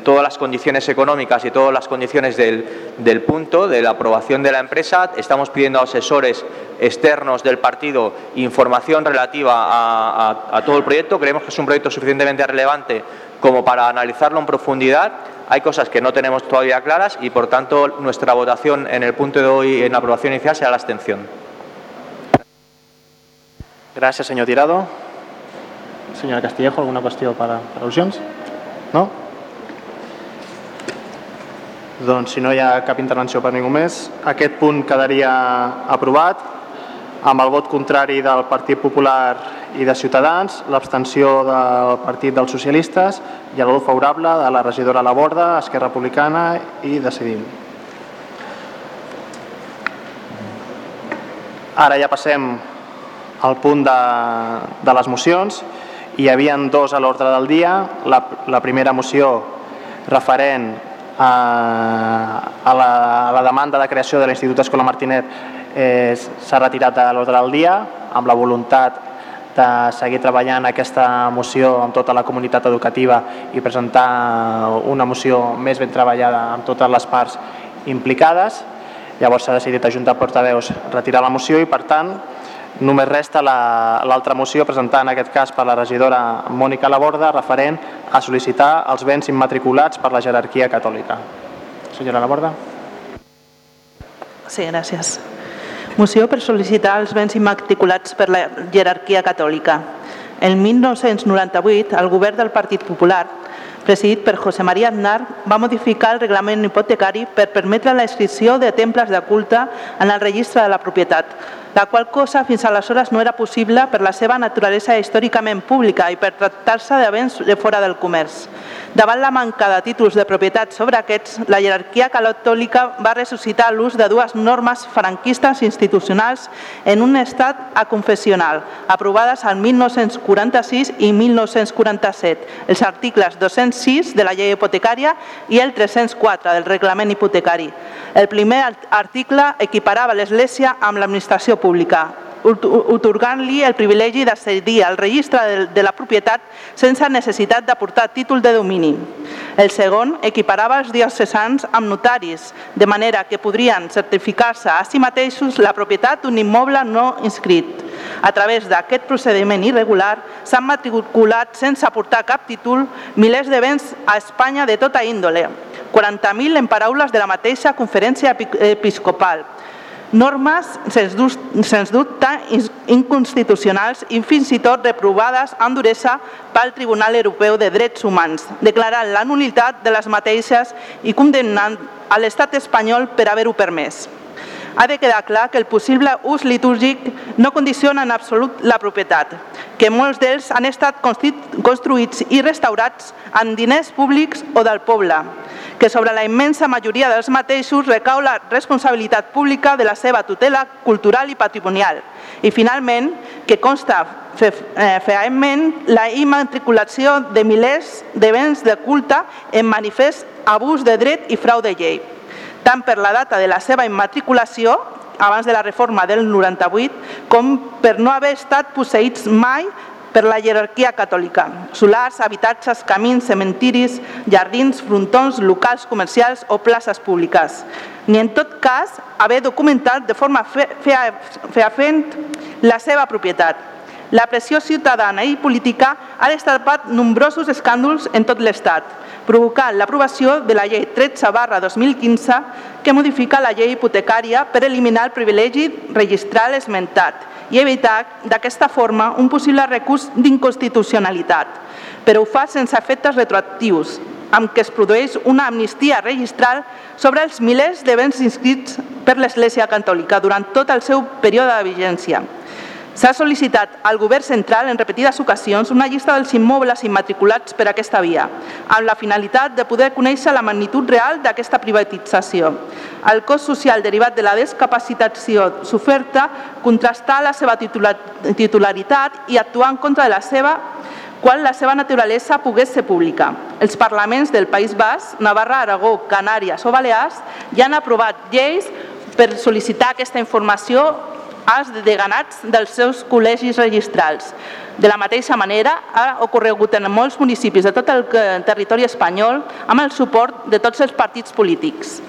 todas las condiciones económicas y todas las condiciones del, punto de la aprobación de la empresa. Estamos pidiendo a asesores externos del partido información relativa a, todo el proyecto. Creemos que es un proyecto suficientemente relevante como para analizarlo en profundidad. Hay cosas que no tenemos todavía claras y, por tanto, nuestra votación en el punto de hoy en aprobación inicial será la abstención. Gràcies, senyor Tirado. Senyora Castillejo, alguna qüestió per, per al·lusions? No? Doncs si no hi ha cap intervenció per ningú més, aquest punt quedaria aprovat amb el vot contrari del Partit Popular i de Ciutadans, l'abstenció del Partit dels Socialistes i el vot favorable de la regidora Laborda, Esquerra Republicana i Decidim. Ara ja passem el punt de, de les mocions. Hi havia dos a l'ordre del dia. La, la primera moció referent a, a, la, a la demanda de creació de l'Institut Escola Martinet eh, s'ha retirat de l'ordre del dia amb la voluntat de seguir treballant aquesta moció amb tota la comunitat educativa i presentar una moció més ben treballada amb totes les parts implicades. Llavors s'ha decidit a Junta de Portaveus retirar la moció i per tant Només resta l'altra la, moció presentada en aquest cas per la regidora Mònica Laborda referent a sol·licitar els béns immatriculats per la jerarquia catòlica. Senyora Laborda. Sí, gràcies. Moció per sol·licitar els béns immatriculats per la jerarquia catòlica. El 1998, el govern del Partit Popular, presidit per José María Aznar, va modificar el reglament hipotecari per permetre la inscripció de temples de culte en el registre de la propietat, la qual cosa fins aleshores no era possible per la seva naturalesa històricament pública i per tractar-se de béns de fora del comerç. Davant la manca de títols de propietat sobre aquests, la jerarquia catòlica va ressuscitar l'ús de dues normes franquistes institucionals en un estat aconfessional, aprovades al 1946 i 1947, els articles 206 de la llei hipotecària i el 304 del reglament hipotecari. El primer article equiparava l'Església amb l'administració pública, otorgant-li el privilegi d'accedir al registre de la propietat sense necessitat d'aportar títol de domini. El segon equiparava els diocesans amb notaris, de manera que podrien certificar-se a si mateixos la propietat d'un immoble no inscrit. A través d'aquest procediment irregular s'han matriculat sense aportar cap títol milers de béns a Espanya de tota índole, 40.000 en paraules de la mateixa conferència episcopal, normes, sens dubte, inconstitucionals i fins i tot reprovades amb duresa pel Tribunal Europeu de Drets Humans, declarant la nulitat de les mateixes i condemnant a l'estat espanyol per haver-ho permès. Ha de quedar clar que el possible ús litúrgic no condiciona en absolut la propietat, que molts d'ells han estat construïts i restaurats amb diners públics o del poble, que sobre la immensa majoria dels mateixos recau la responsabilitat pública de la seva tutela cultural i patrimonial. I finalment, que consta eh, feament la immatriculació de milers de béns de culte en manifest abús de dret i frau de llei, tant per la data de la seva immatriculació, abans de la reforma del 98, com per no haver estat posseïts mai per la jerarquia catòlica. Solars, habitatges, camins, cementiris, jardins, frontons, locals comercials o places públiques. Ni en tot cas haver documentat de forma feafent la seva propietat. La pressió ciutadana i política ha destapat nombrosos escàndols en tot l'Estat, provocant l'aprovació de la llei 13 barra 2015 que modifica la llei hipotecària per eliminar el privilegi registral esmentat i evitar d'aquesta forma un possible recurs d'inconstitucionalitat, però ho fa sense efectes retroactius, amb què es produeix una amnistia registral sobre els milers de béns inscrits per l'Església Catòlica durant tot el seu període de vigència. S'ha sol·licitat al Govern central en repetides ocasions una llista dels immobles immatriculats per aquesta via, amb la finalitat de poder conèixer la magnitud real d'aquesta privatització. El cost social derivat de la descapacitació s'oferta contrastar la seva titularitat i actuar en contra de la seva quan la seva naturalesa pogués ser pública. Els parlaments del País Basc, Navarra, Aragó, Canàries o Balears ja han aprovat lleis per sol·licitar aquesta informació als deganats dels seus col·legis registrals. De la mateixa manera, ha ocorregut en molts municipis de tot el territori espanyol amb el suport de tots els partits polítics.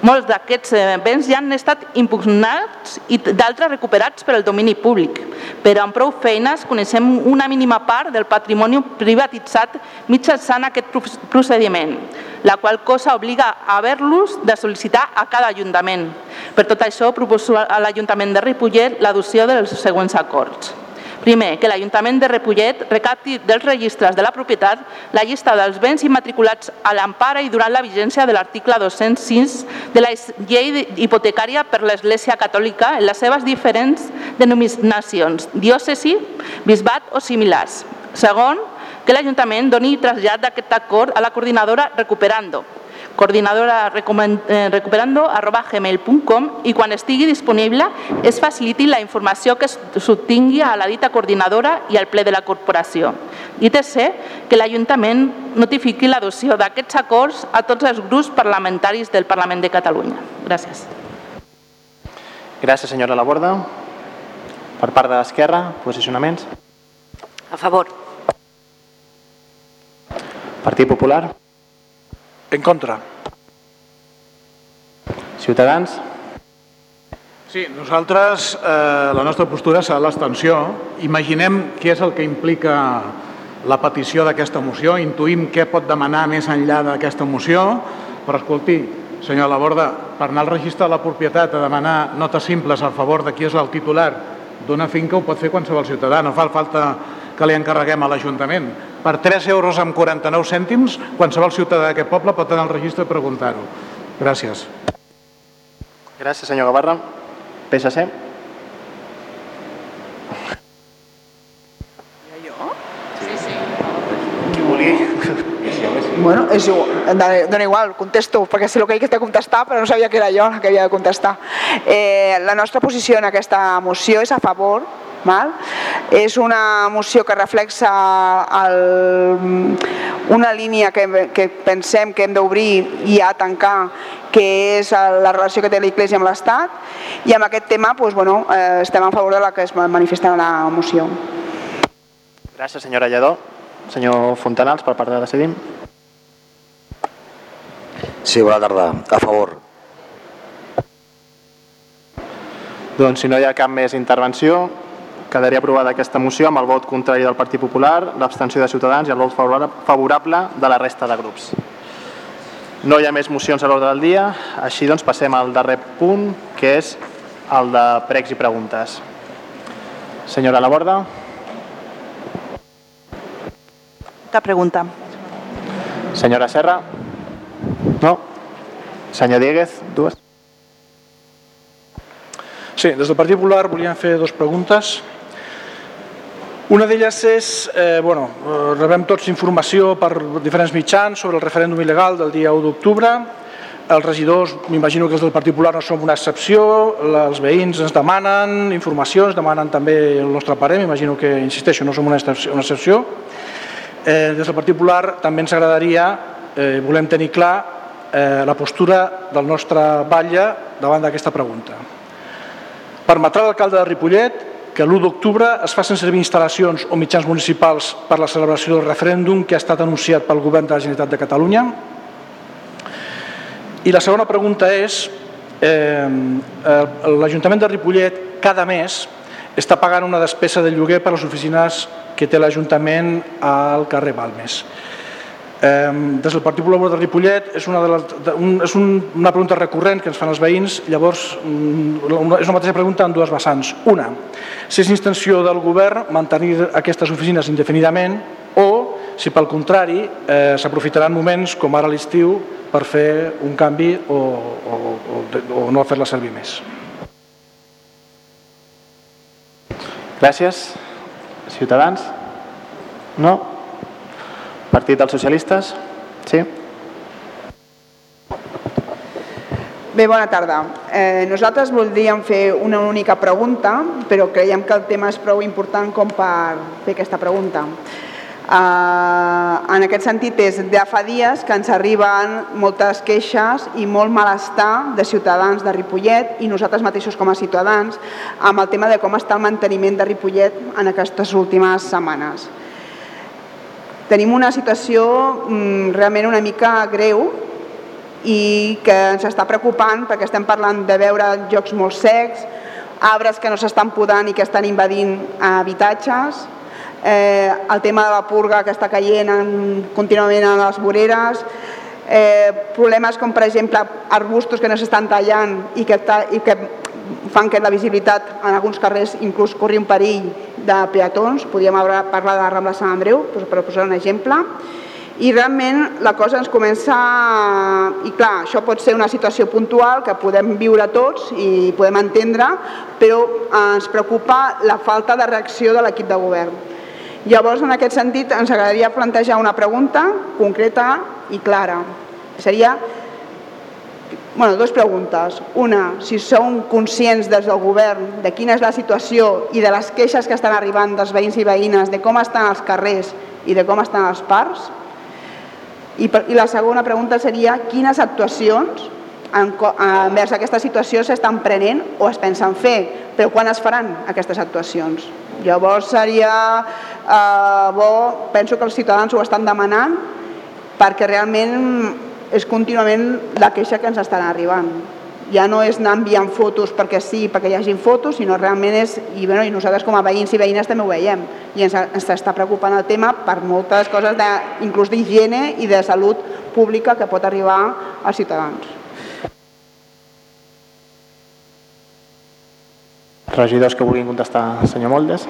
Molts d'aquests béns ja han estat impugnats i d'altres recuperats per al domini públic, però amb prou feines coneixem una mínima part del patrimoni privatitzat mitjançant aquest procediment, la qual cosa obliga a haver-los de sol·licitar a cada ajuntament. Per tot això, proposo a l'Ajuntament de Ripollet l'adopció dels següents acords. Primer, que l'Ajuntament de Repollet recapti dels registres de la propietat la llista dels béns immatriculats a l'empara i durant la vigència de l'article 206 de la llei hipotecària per l'Església Catòlica en les seves diferents denominacions, diòcesi, bisbat o similars. Segon, que l'Ajuntament doni trasllat d'aquest acord a la coordinadora Recuperando, coordinadora eh, recuperando arroba gmail.com i quan estigui disponible es faciliti la informació que s'obtingui a la dita coordinadora i al ple de la corporació. I tercer, que l'Ajuntament notifiqui l'adopció d'aquests acords a tots els grups parlamentaris del Parlament de Catalunya. Gràcies. Gràcies, senyora Laborda. Per part de l'Esquerra, posicionaments. A favor. Partit Popular. En contra. Ciutadans? Sí, nosaltres, eh, la nostra postura serà l'extensió. Imaginem què és el que implica la petició d'aquesta moció, intuïm què pot demanar més enllà d'aquesta moció, però escolti, senyor Laborda, per anar al registre de la propietat a demanar notes simples a favor de qui és el titular d'una finca ho pot fer qualsevol ciutadà, no fa falta que li encarreguem a l'Ajuntament. Per 3 euros amb 49 cèntims, qualsevol ciutadà d'aquest poble pot anar al registre i preguntar-ho. Gràcies. Gràcies, senyor Gavarra. PSC. Jo? Sí, sí. Bueno, és igual, dona igual, contesto, perquè sé el que he de contestar, però no sabia que era jo la que havia de contestar. Eh, la nostra posició en aquesta moció és a favor Val? És una moció que reflexa el, una línia que, que pensem que hem d'obrir i a tancar, que és la relació que té l'Iglésia amb l'Estat, i amb aquest tema doncs, bueno, eh, estem a favor de la que es manifesta en la moció. Gràcies, senyora Lledó. Senyor Fontanals, per part de Decidim. Sí, bona tarda. A favor. Doncs si no hi ha cap més intervenció, quedaria aprovada aquesta moció amb el vot contrari del Partit Popular, l'abstenció de Ciutadans i el vot favorable de la resta de grups. No hi ha més mocions a l'ordre del dia, així doncs passem al darrer punt, que és el de pregs i preguntes. Senyora Laborda. Cap pregunta. Senyora Serra. No. Senyor Dieguez, dues. Sí, des del Partit Popular volíem fer dues preguntes. Una d'elles és, eh, bueno, eh, rebem tots informació per diferents mitjans sobre el referèndum il·legal del dia 1 d'octubre. Els regidors, m'imagino que els del Partit Popular no som una excepció, els veïns ens demanen informació, ens demanen també el nostre parer, m'imagino que, insisteixo, no som una excepció. Eh, des del Partit Popular també ens agradaria, eh, volem tenir clar eh, la postura del nostre batlle davant d'aquesta pregunta. Permetrà l'alcalde de Ripollet que l'1 d'octubre es facin servir instal·lacions o mitjans municipals per la celebració del referèndum que ha estat anunciat pel govern de la Generalitat de Catalunya. I la segona pregunta és, eh, l'Ajuntament de Ripollet cada mes està pagant una despesa de lloguer per a les oficines que té l'Ajuntament al carrer Balmes. Des del Partit Popular de Ripollet és, una, de les, un, és un, una pregunta recurrent que ens fan els veïns, llavors mm, és una mateixa pregunta en dues vessants. Una, si és intenció del govern mantenir aquestes oficines indefinidament o si pel contrari eh, s'aprofitaran moments com ara l'estiu per fer un canvi o, o, o, o no fer-la servir més. Gràcies. Ciutadans? No? Partit dels Socialistes? Sí? Bé, bona tarda. Eh, nosaltres voldríem fer una única pregunta, però creiem que el tema és prou important com per fer aquesta pregunta. Eh, en aquest sentit, és de fa dies que ens arriben moltes queixes i molt malestar de ciutadans de Ripollet i nosaltres mateixos com a ciutadans amb el tema de com està el manteniment de Ripollet en aquestes últimes setmanes. Tenim una situació mm, realment una mica greu i que ens està preocupant perquè estem parlant de veure jocs molt secs, arbres que no s'estan podant i que estan invadint habitatges, eh, el tema de la purga que està caient en, contínuament a les voreres, eh, problemes com per exemple arbustos que no s'estan tallant i que, i que fan que la visibilitat en alguns carrers inclús corri un perill de peatons, podríem parlar de la Rambla Sant Andreu, per posar un exemple, i realment la cosa ens comença... I clar, això pot ser una situació puntual que podem viure tots i podem entendre, però ens preocupa la falta de reacció de l'equip de govern. Llavors, en aquest sentit, ens agradaria plantejar una pregunta concreta i clara. Seria bueno, dues preguntes. Una, si som conscients des del govern de quina és la situació i de les queixes que estan arribant dels veïns i veïnes, de com estan els carrers i de com estan els parcs. I, i la segona pregunta seria quines actuacions envers aquesta situació s'estan prenent o es pensen fer, però quan es faran aquestes actuacions? Llavors seria eh, bo, penso que els ciutadans ho estan demanant perquè realment és contínuament la queixa que ens estan arribant. Ja no és anar enviant fotos perquè sí, perquè hi hagin fotos, sinó realment és, i, bueno, i nosaltres com a veïns i veïnes també ho veiem, i ens, ens està preocupant el tema per moltes coses, de, inclús d'higiene i de salut pública que pot arribar als ciutadans. Regidors que vulguin contestar, senyor Moldes.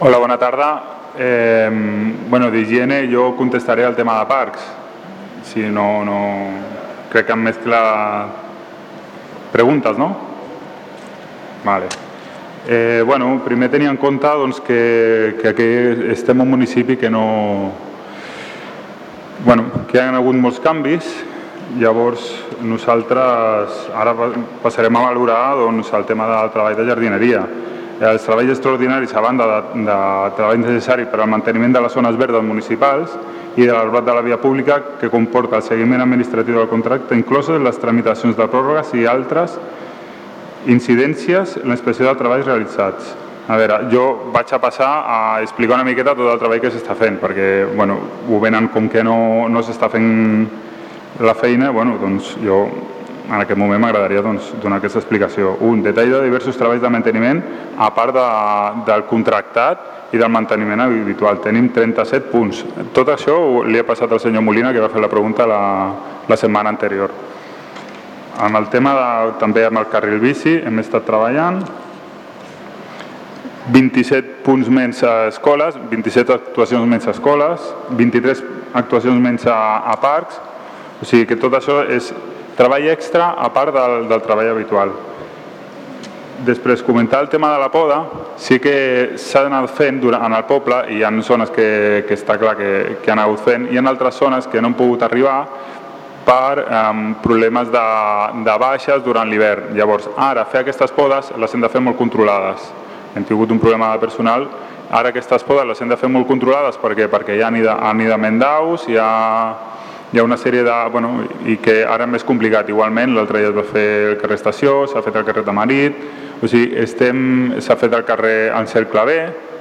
Hola, bona tarda. Eh, bueno, d'higiene jo contestaré al tema de parcs. Si no, no... Crec que em mescla preguntes, no? Vale. Eh, bueno, primer tenir en compte doncs, que, que aquí estem en un municipi que no... Bueno, que hi ha hagut molts canvis, llavors nosaltres ara passarem a valorar doncs, el tema del treball de jardineria. Els treballs extraordinaris, a banda de, de treball necessari per al manteniment de les zones verdes municipals i de l'arbrat de la via pública que comporta el seguiment administratiu del contracte, incloses les tramitacions de pròrrogues i altres incidències en l'expressió de treballs realitzats. A veure, jo vaig a passar a explicar una miqueta tot el treball que s'està fent, perquè bueno, ho venen com que no, no s'està fent la feina, bueno, doncs jo en aquest moment m'agradaria doncs, donar aquesta explicació. Un, detall de diversos treballs de manteniment a part de, del contractat i del manteniment habitual. Tenim 37 punts. Tot això li he passat al senyor Molina, que va fer la pregunta la, la setmana anterior. Amb el tema de, també amb el carril bici hem estat treballant 27 punts menys a escoles, 27 actuacions menys a escoles, 23 actuacions menys a, a parcs, o sigui que tot això és treball extra a part del, del treball habitual. Després, comentar el tema de la poda, sí que s'ha d'anar fent durant, en el poble i hi ha zones que, que està clar que, que han hagut fent, i ha altres zones que no han pogut arribar per um, problemes de, de baixes durant l'hivern. Llavors, ara fer aquestes podes les hem de fer molt controlades. Hem tingut un problema de personal, ara aquestes podes les hem de fer molt controlades perquè, perquè hi ha anidament d'aus, hi ha, hi ha una sèrie de... Bueno, i que ara és més complicat. Igualment, l'altre dia es va fer el carrer Estació, s'ha fet el carrer Tamarit, o sigui, estem, s'ha fet el carrer en cercle B,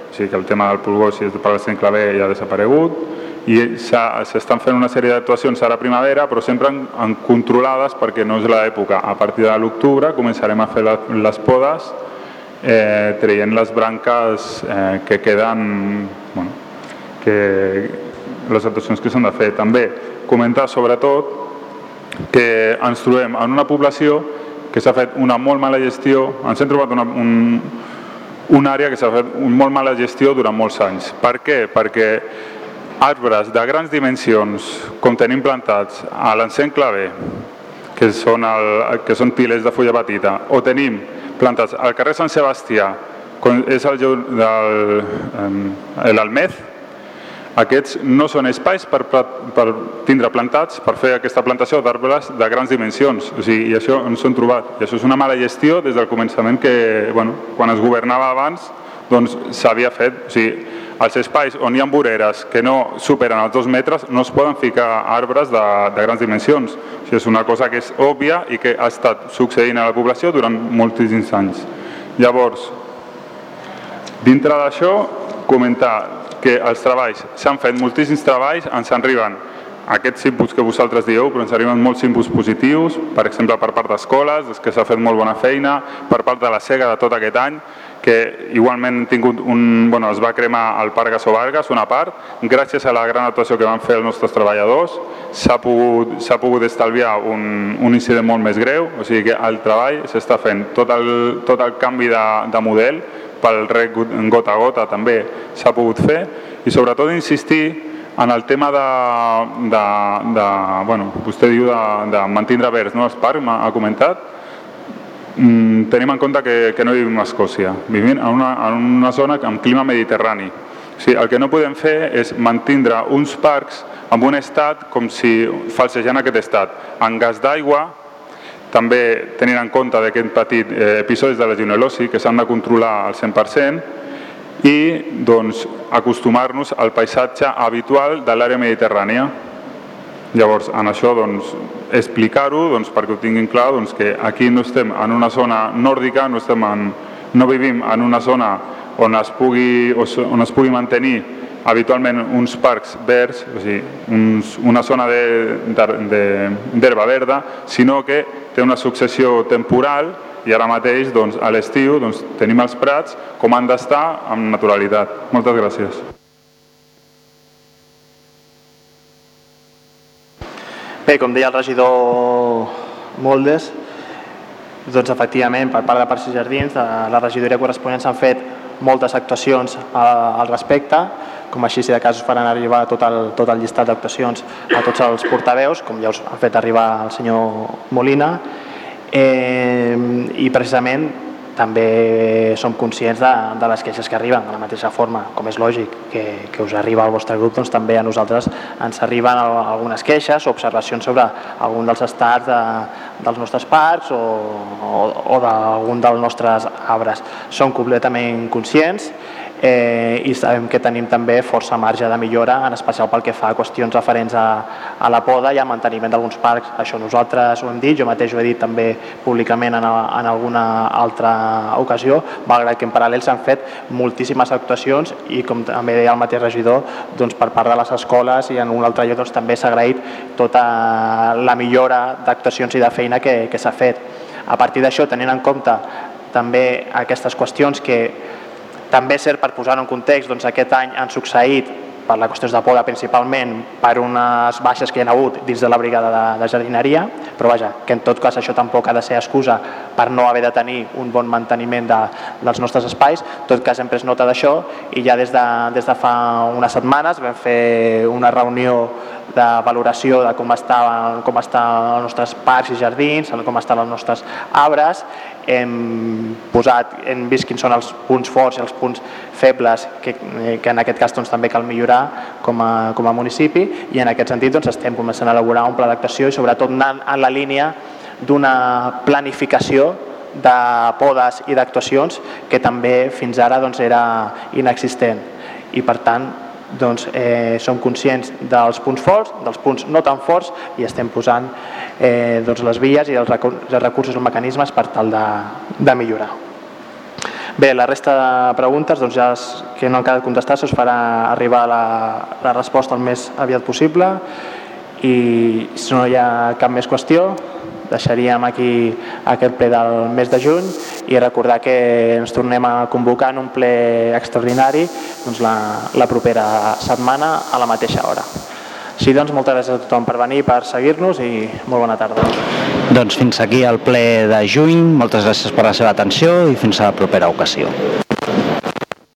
o sigui que el tema del pulgó, si és per al cercle B, ja ha desaparegut, i s'estan fent una sèrie d'actuacions ara a primavera però sempre en, en controlades perquè no és l'època. A partir de l'octubre començarem a fer la, les podes eh, traient les branques eh, que queden bueno, que les actuacions que s'han de fer. També comentar sobretot que ens trobem en una població que s'ha fet una molt mala gestió, ens hem trobat una, un, una àrea que s'ha fet una molt mala gestió durant molts anys. Per què? Perquè arbres de grans dimensions, com tenim plantats a l'encent clavé, que són, el, que són pilers de fulla petita, o tenim plantats al carrer Sant Sebastià, és el de l'Almez, aquests no són espais per, per tindre plantats, per fer aquesta plantació d'arbres de grans dimensions, o sigui, i això ens hem trobat. I això és una mala gestió des del començament que, bueno, quan es governava abans, doncs s'havia fet. O sigui, als espais on hi ha voreres que no superen els dos metres no es poden ficar arbres de, de grans dimensions. O sigui, és una cosa que és òbvia i que ha estat succeint a la població durant moltíssims anys. Llavors, dintre d'això, comentar que els treballs, s'han fet moltíssims treballs, ens arriben aquests símbols que vosaltres dieu, però ens arriben molts símbols positius, per exemple per part d'escoles, que s'ha fet molt bona feina, per part de la SEGA de tot aquest any, que igualment hem tingut un, bueno, es va cremar al Parc Gasso Vargas una part, gràcies a la gran actuació que van fer els nostres treballadors s'ha pogut, pogut estalviar un, un incident molt més greu, o sigui que el treball s'està fent, tot el, tot el canvi de, de model pel rec gota a gota també s'ha pogut fer i sobretot insistir en el tema de, de, de bueno, vostè diu de, de mantindre verds, no? El parc ha comentat, mm, tenim en compte que, que no vivim a Escòcia, vivim en una, en una zona amb clima mediterrani. O sigui, el que no podem fer és mantindre uns parcs amb un estat com si falsejant aquest estat, en gas d'aigua, també tenint en compte d'aquest petit eh, episodis de la legionel·losi que s'han de controlar al 100% i doncs, acostumar-nos al paisatge habitual de l'àrea mediterrània. Llavors, en això, doncs, explicar-ho doncs, perquè ho tinguin clar doncs, que aquí no estem en una zona nòrdica, no, estem en, no vivim en una zona on es pugui, on es pugui mantenir habitualment uns parcs verds, o sigui, uns, una zona d'herba verda, sinó que té una successió temporal i ara mateix doncs, a l'estiu doncs, tenim els prats com han d'estar amb naturalitat. Moltes gràcies. Bé, com deia el regidor Moldes, doncs efectivament per part de Parcs i Jardins de la regidoria corresponent s'han fet moltes actuacions al respecte, com així si de cas us faran arribar tot el, tot el llistat d'actuacions a tots els portaveus, com ja us ha fet arribar el senyor Molina, eh, i precisament també som conscients de, de les queixes que arriben de la mateixa forma, com és lògic que, que us arriba al vostre grup, doncs també a nosaltres ens arriben algunes queixes o observacions sobre algun dels estats de, dels nostres parcs o, o, o d'algun dels nostres arbres. Som completament conscients eh, i sabem que tenim també força marge de millora, en especial pel que fa a qüestions referents a, a la poda i al manteniment d'alguns parcs. Això nosaltres ho hem dit, jo mateix ho he dit també públicament en, en alguna altra ocasió, malgrat que en paral·lel s'han fet moltíssimes actuacions i com també deia el mateix regidor, doncs per part de les escoles i en un altre lloc doncs, també s'ha agraït tota la millora d'actuacions i de feina que, que s'ha fet. A partir d'això, tenint en compte també aquestes qüestions que també és cert, per posar en context, doncs aquest any han succeït per la qüestió de poda principalment per unes baixes que hi ha hagut dins de la brigada de, de jardineria, però vaja, que en tot cas això tampoc ha de ser excusa per no haver de tenir un bon manteniment de, dels nostres espais, en tot cas hem pres nota d'això i ja des de, des de fa unes setmanes vam fer una reunió de valoració de com està, com està els nostres parcs i jardins, com estan els nostres arbres. Hem posat, hem vist quins són els punts forts i els punts febles que, que en aquest cas doncs, també cal millorar com a, com a municipi i en aquest sentit doncs, estem començant a elaborar un pla d'actuació i sobretot anant en la línia d'una planificació de podes i d'actuacions que també fins ara doncs, era inexistent i per tant doncs, eh, som conscients dels punts forts, dels punts no tan forts i estem posant eh, doncs, les vies i els recursos, i els mecanismes per tal de, de millorar. Bé, la resta de preguntes doncs, ja es, que no han quedat contestar us farà arribar la, la resposta el més aviat possible i si no hi ha cap més qüestió deixaríem aquí aquest ple del mes de juny i recordar que ens tornem a convocar en un ple extraordinari doncs la, la propera setmana a la mateixa hora. Així doncs, moltes gràcies a tothom per venir, per seguir-nos i molt bona tarda. Doncs fins aquí el ple de juny, moltes gràcies per la seva atenció i fins a la propera ocasió.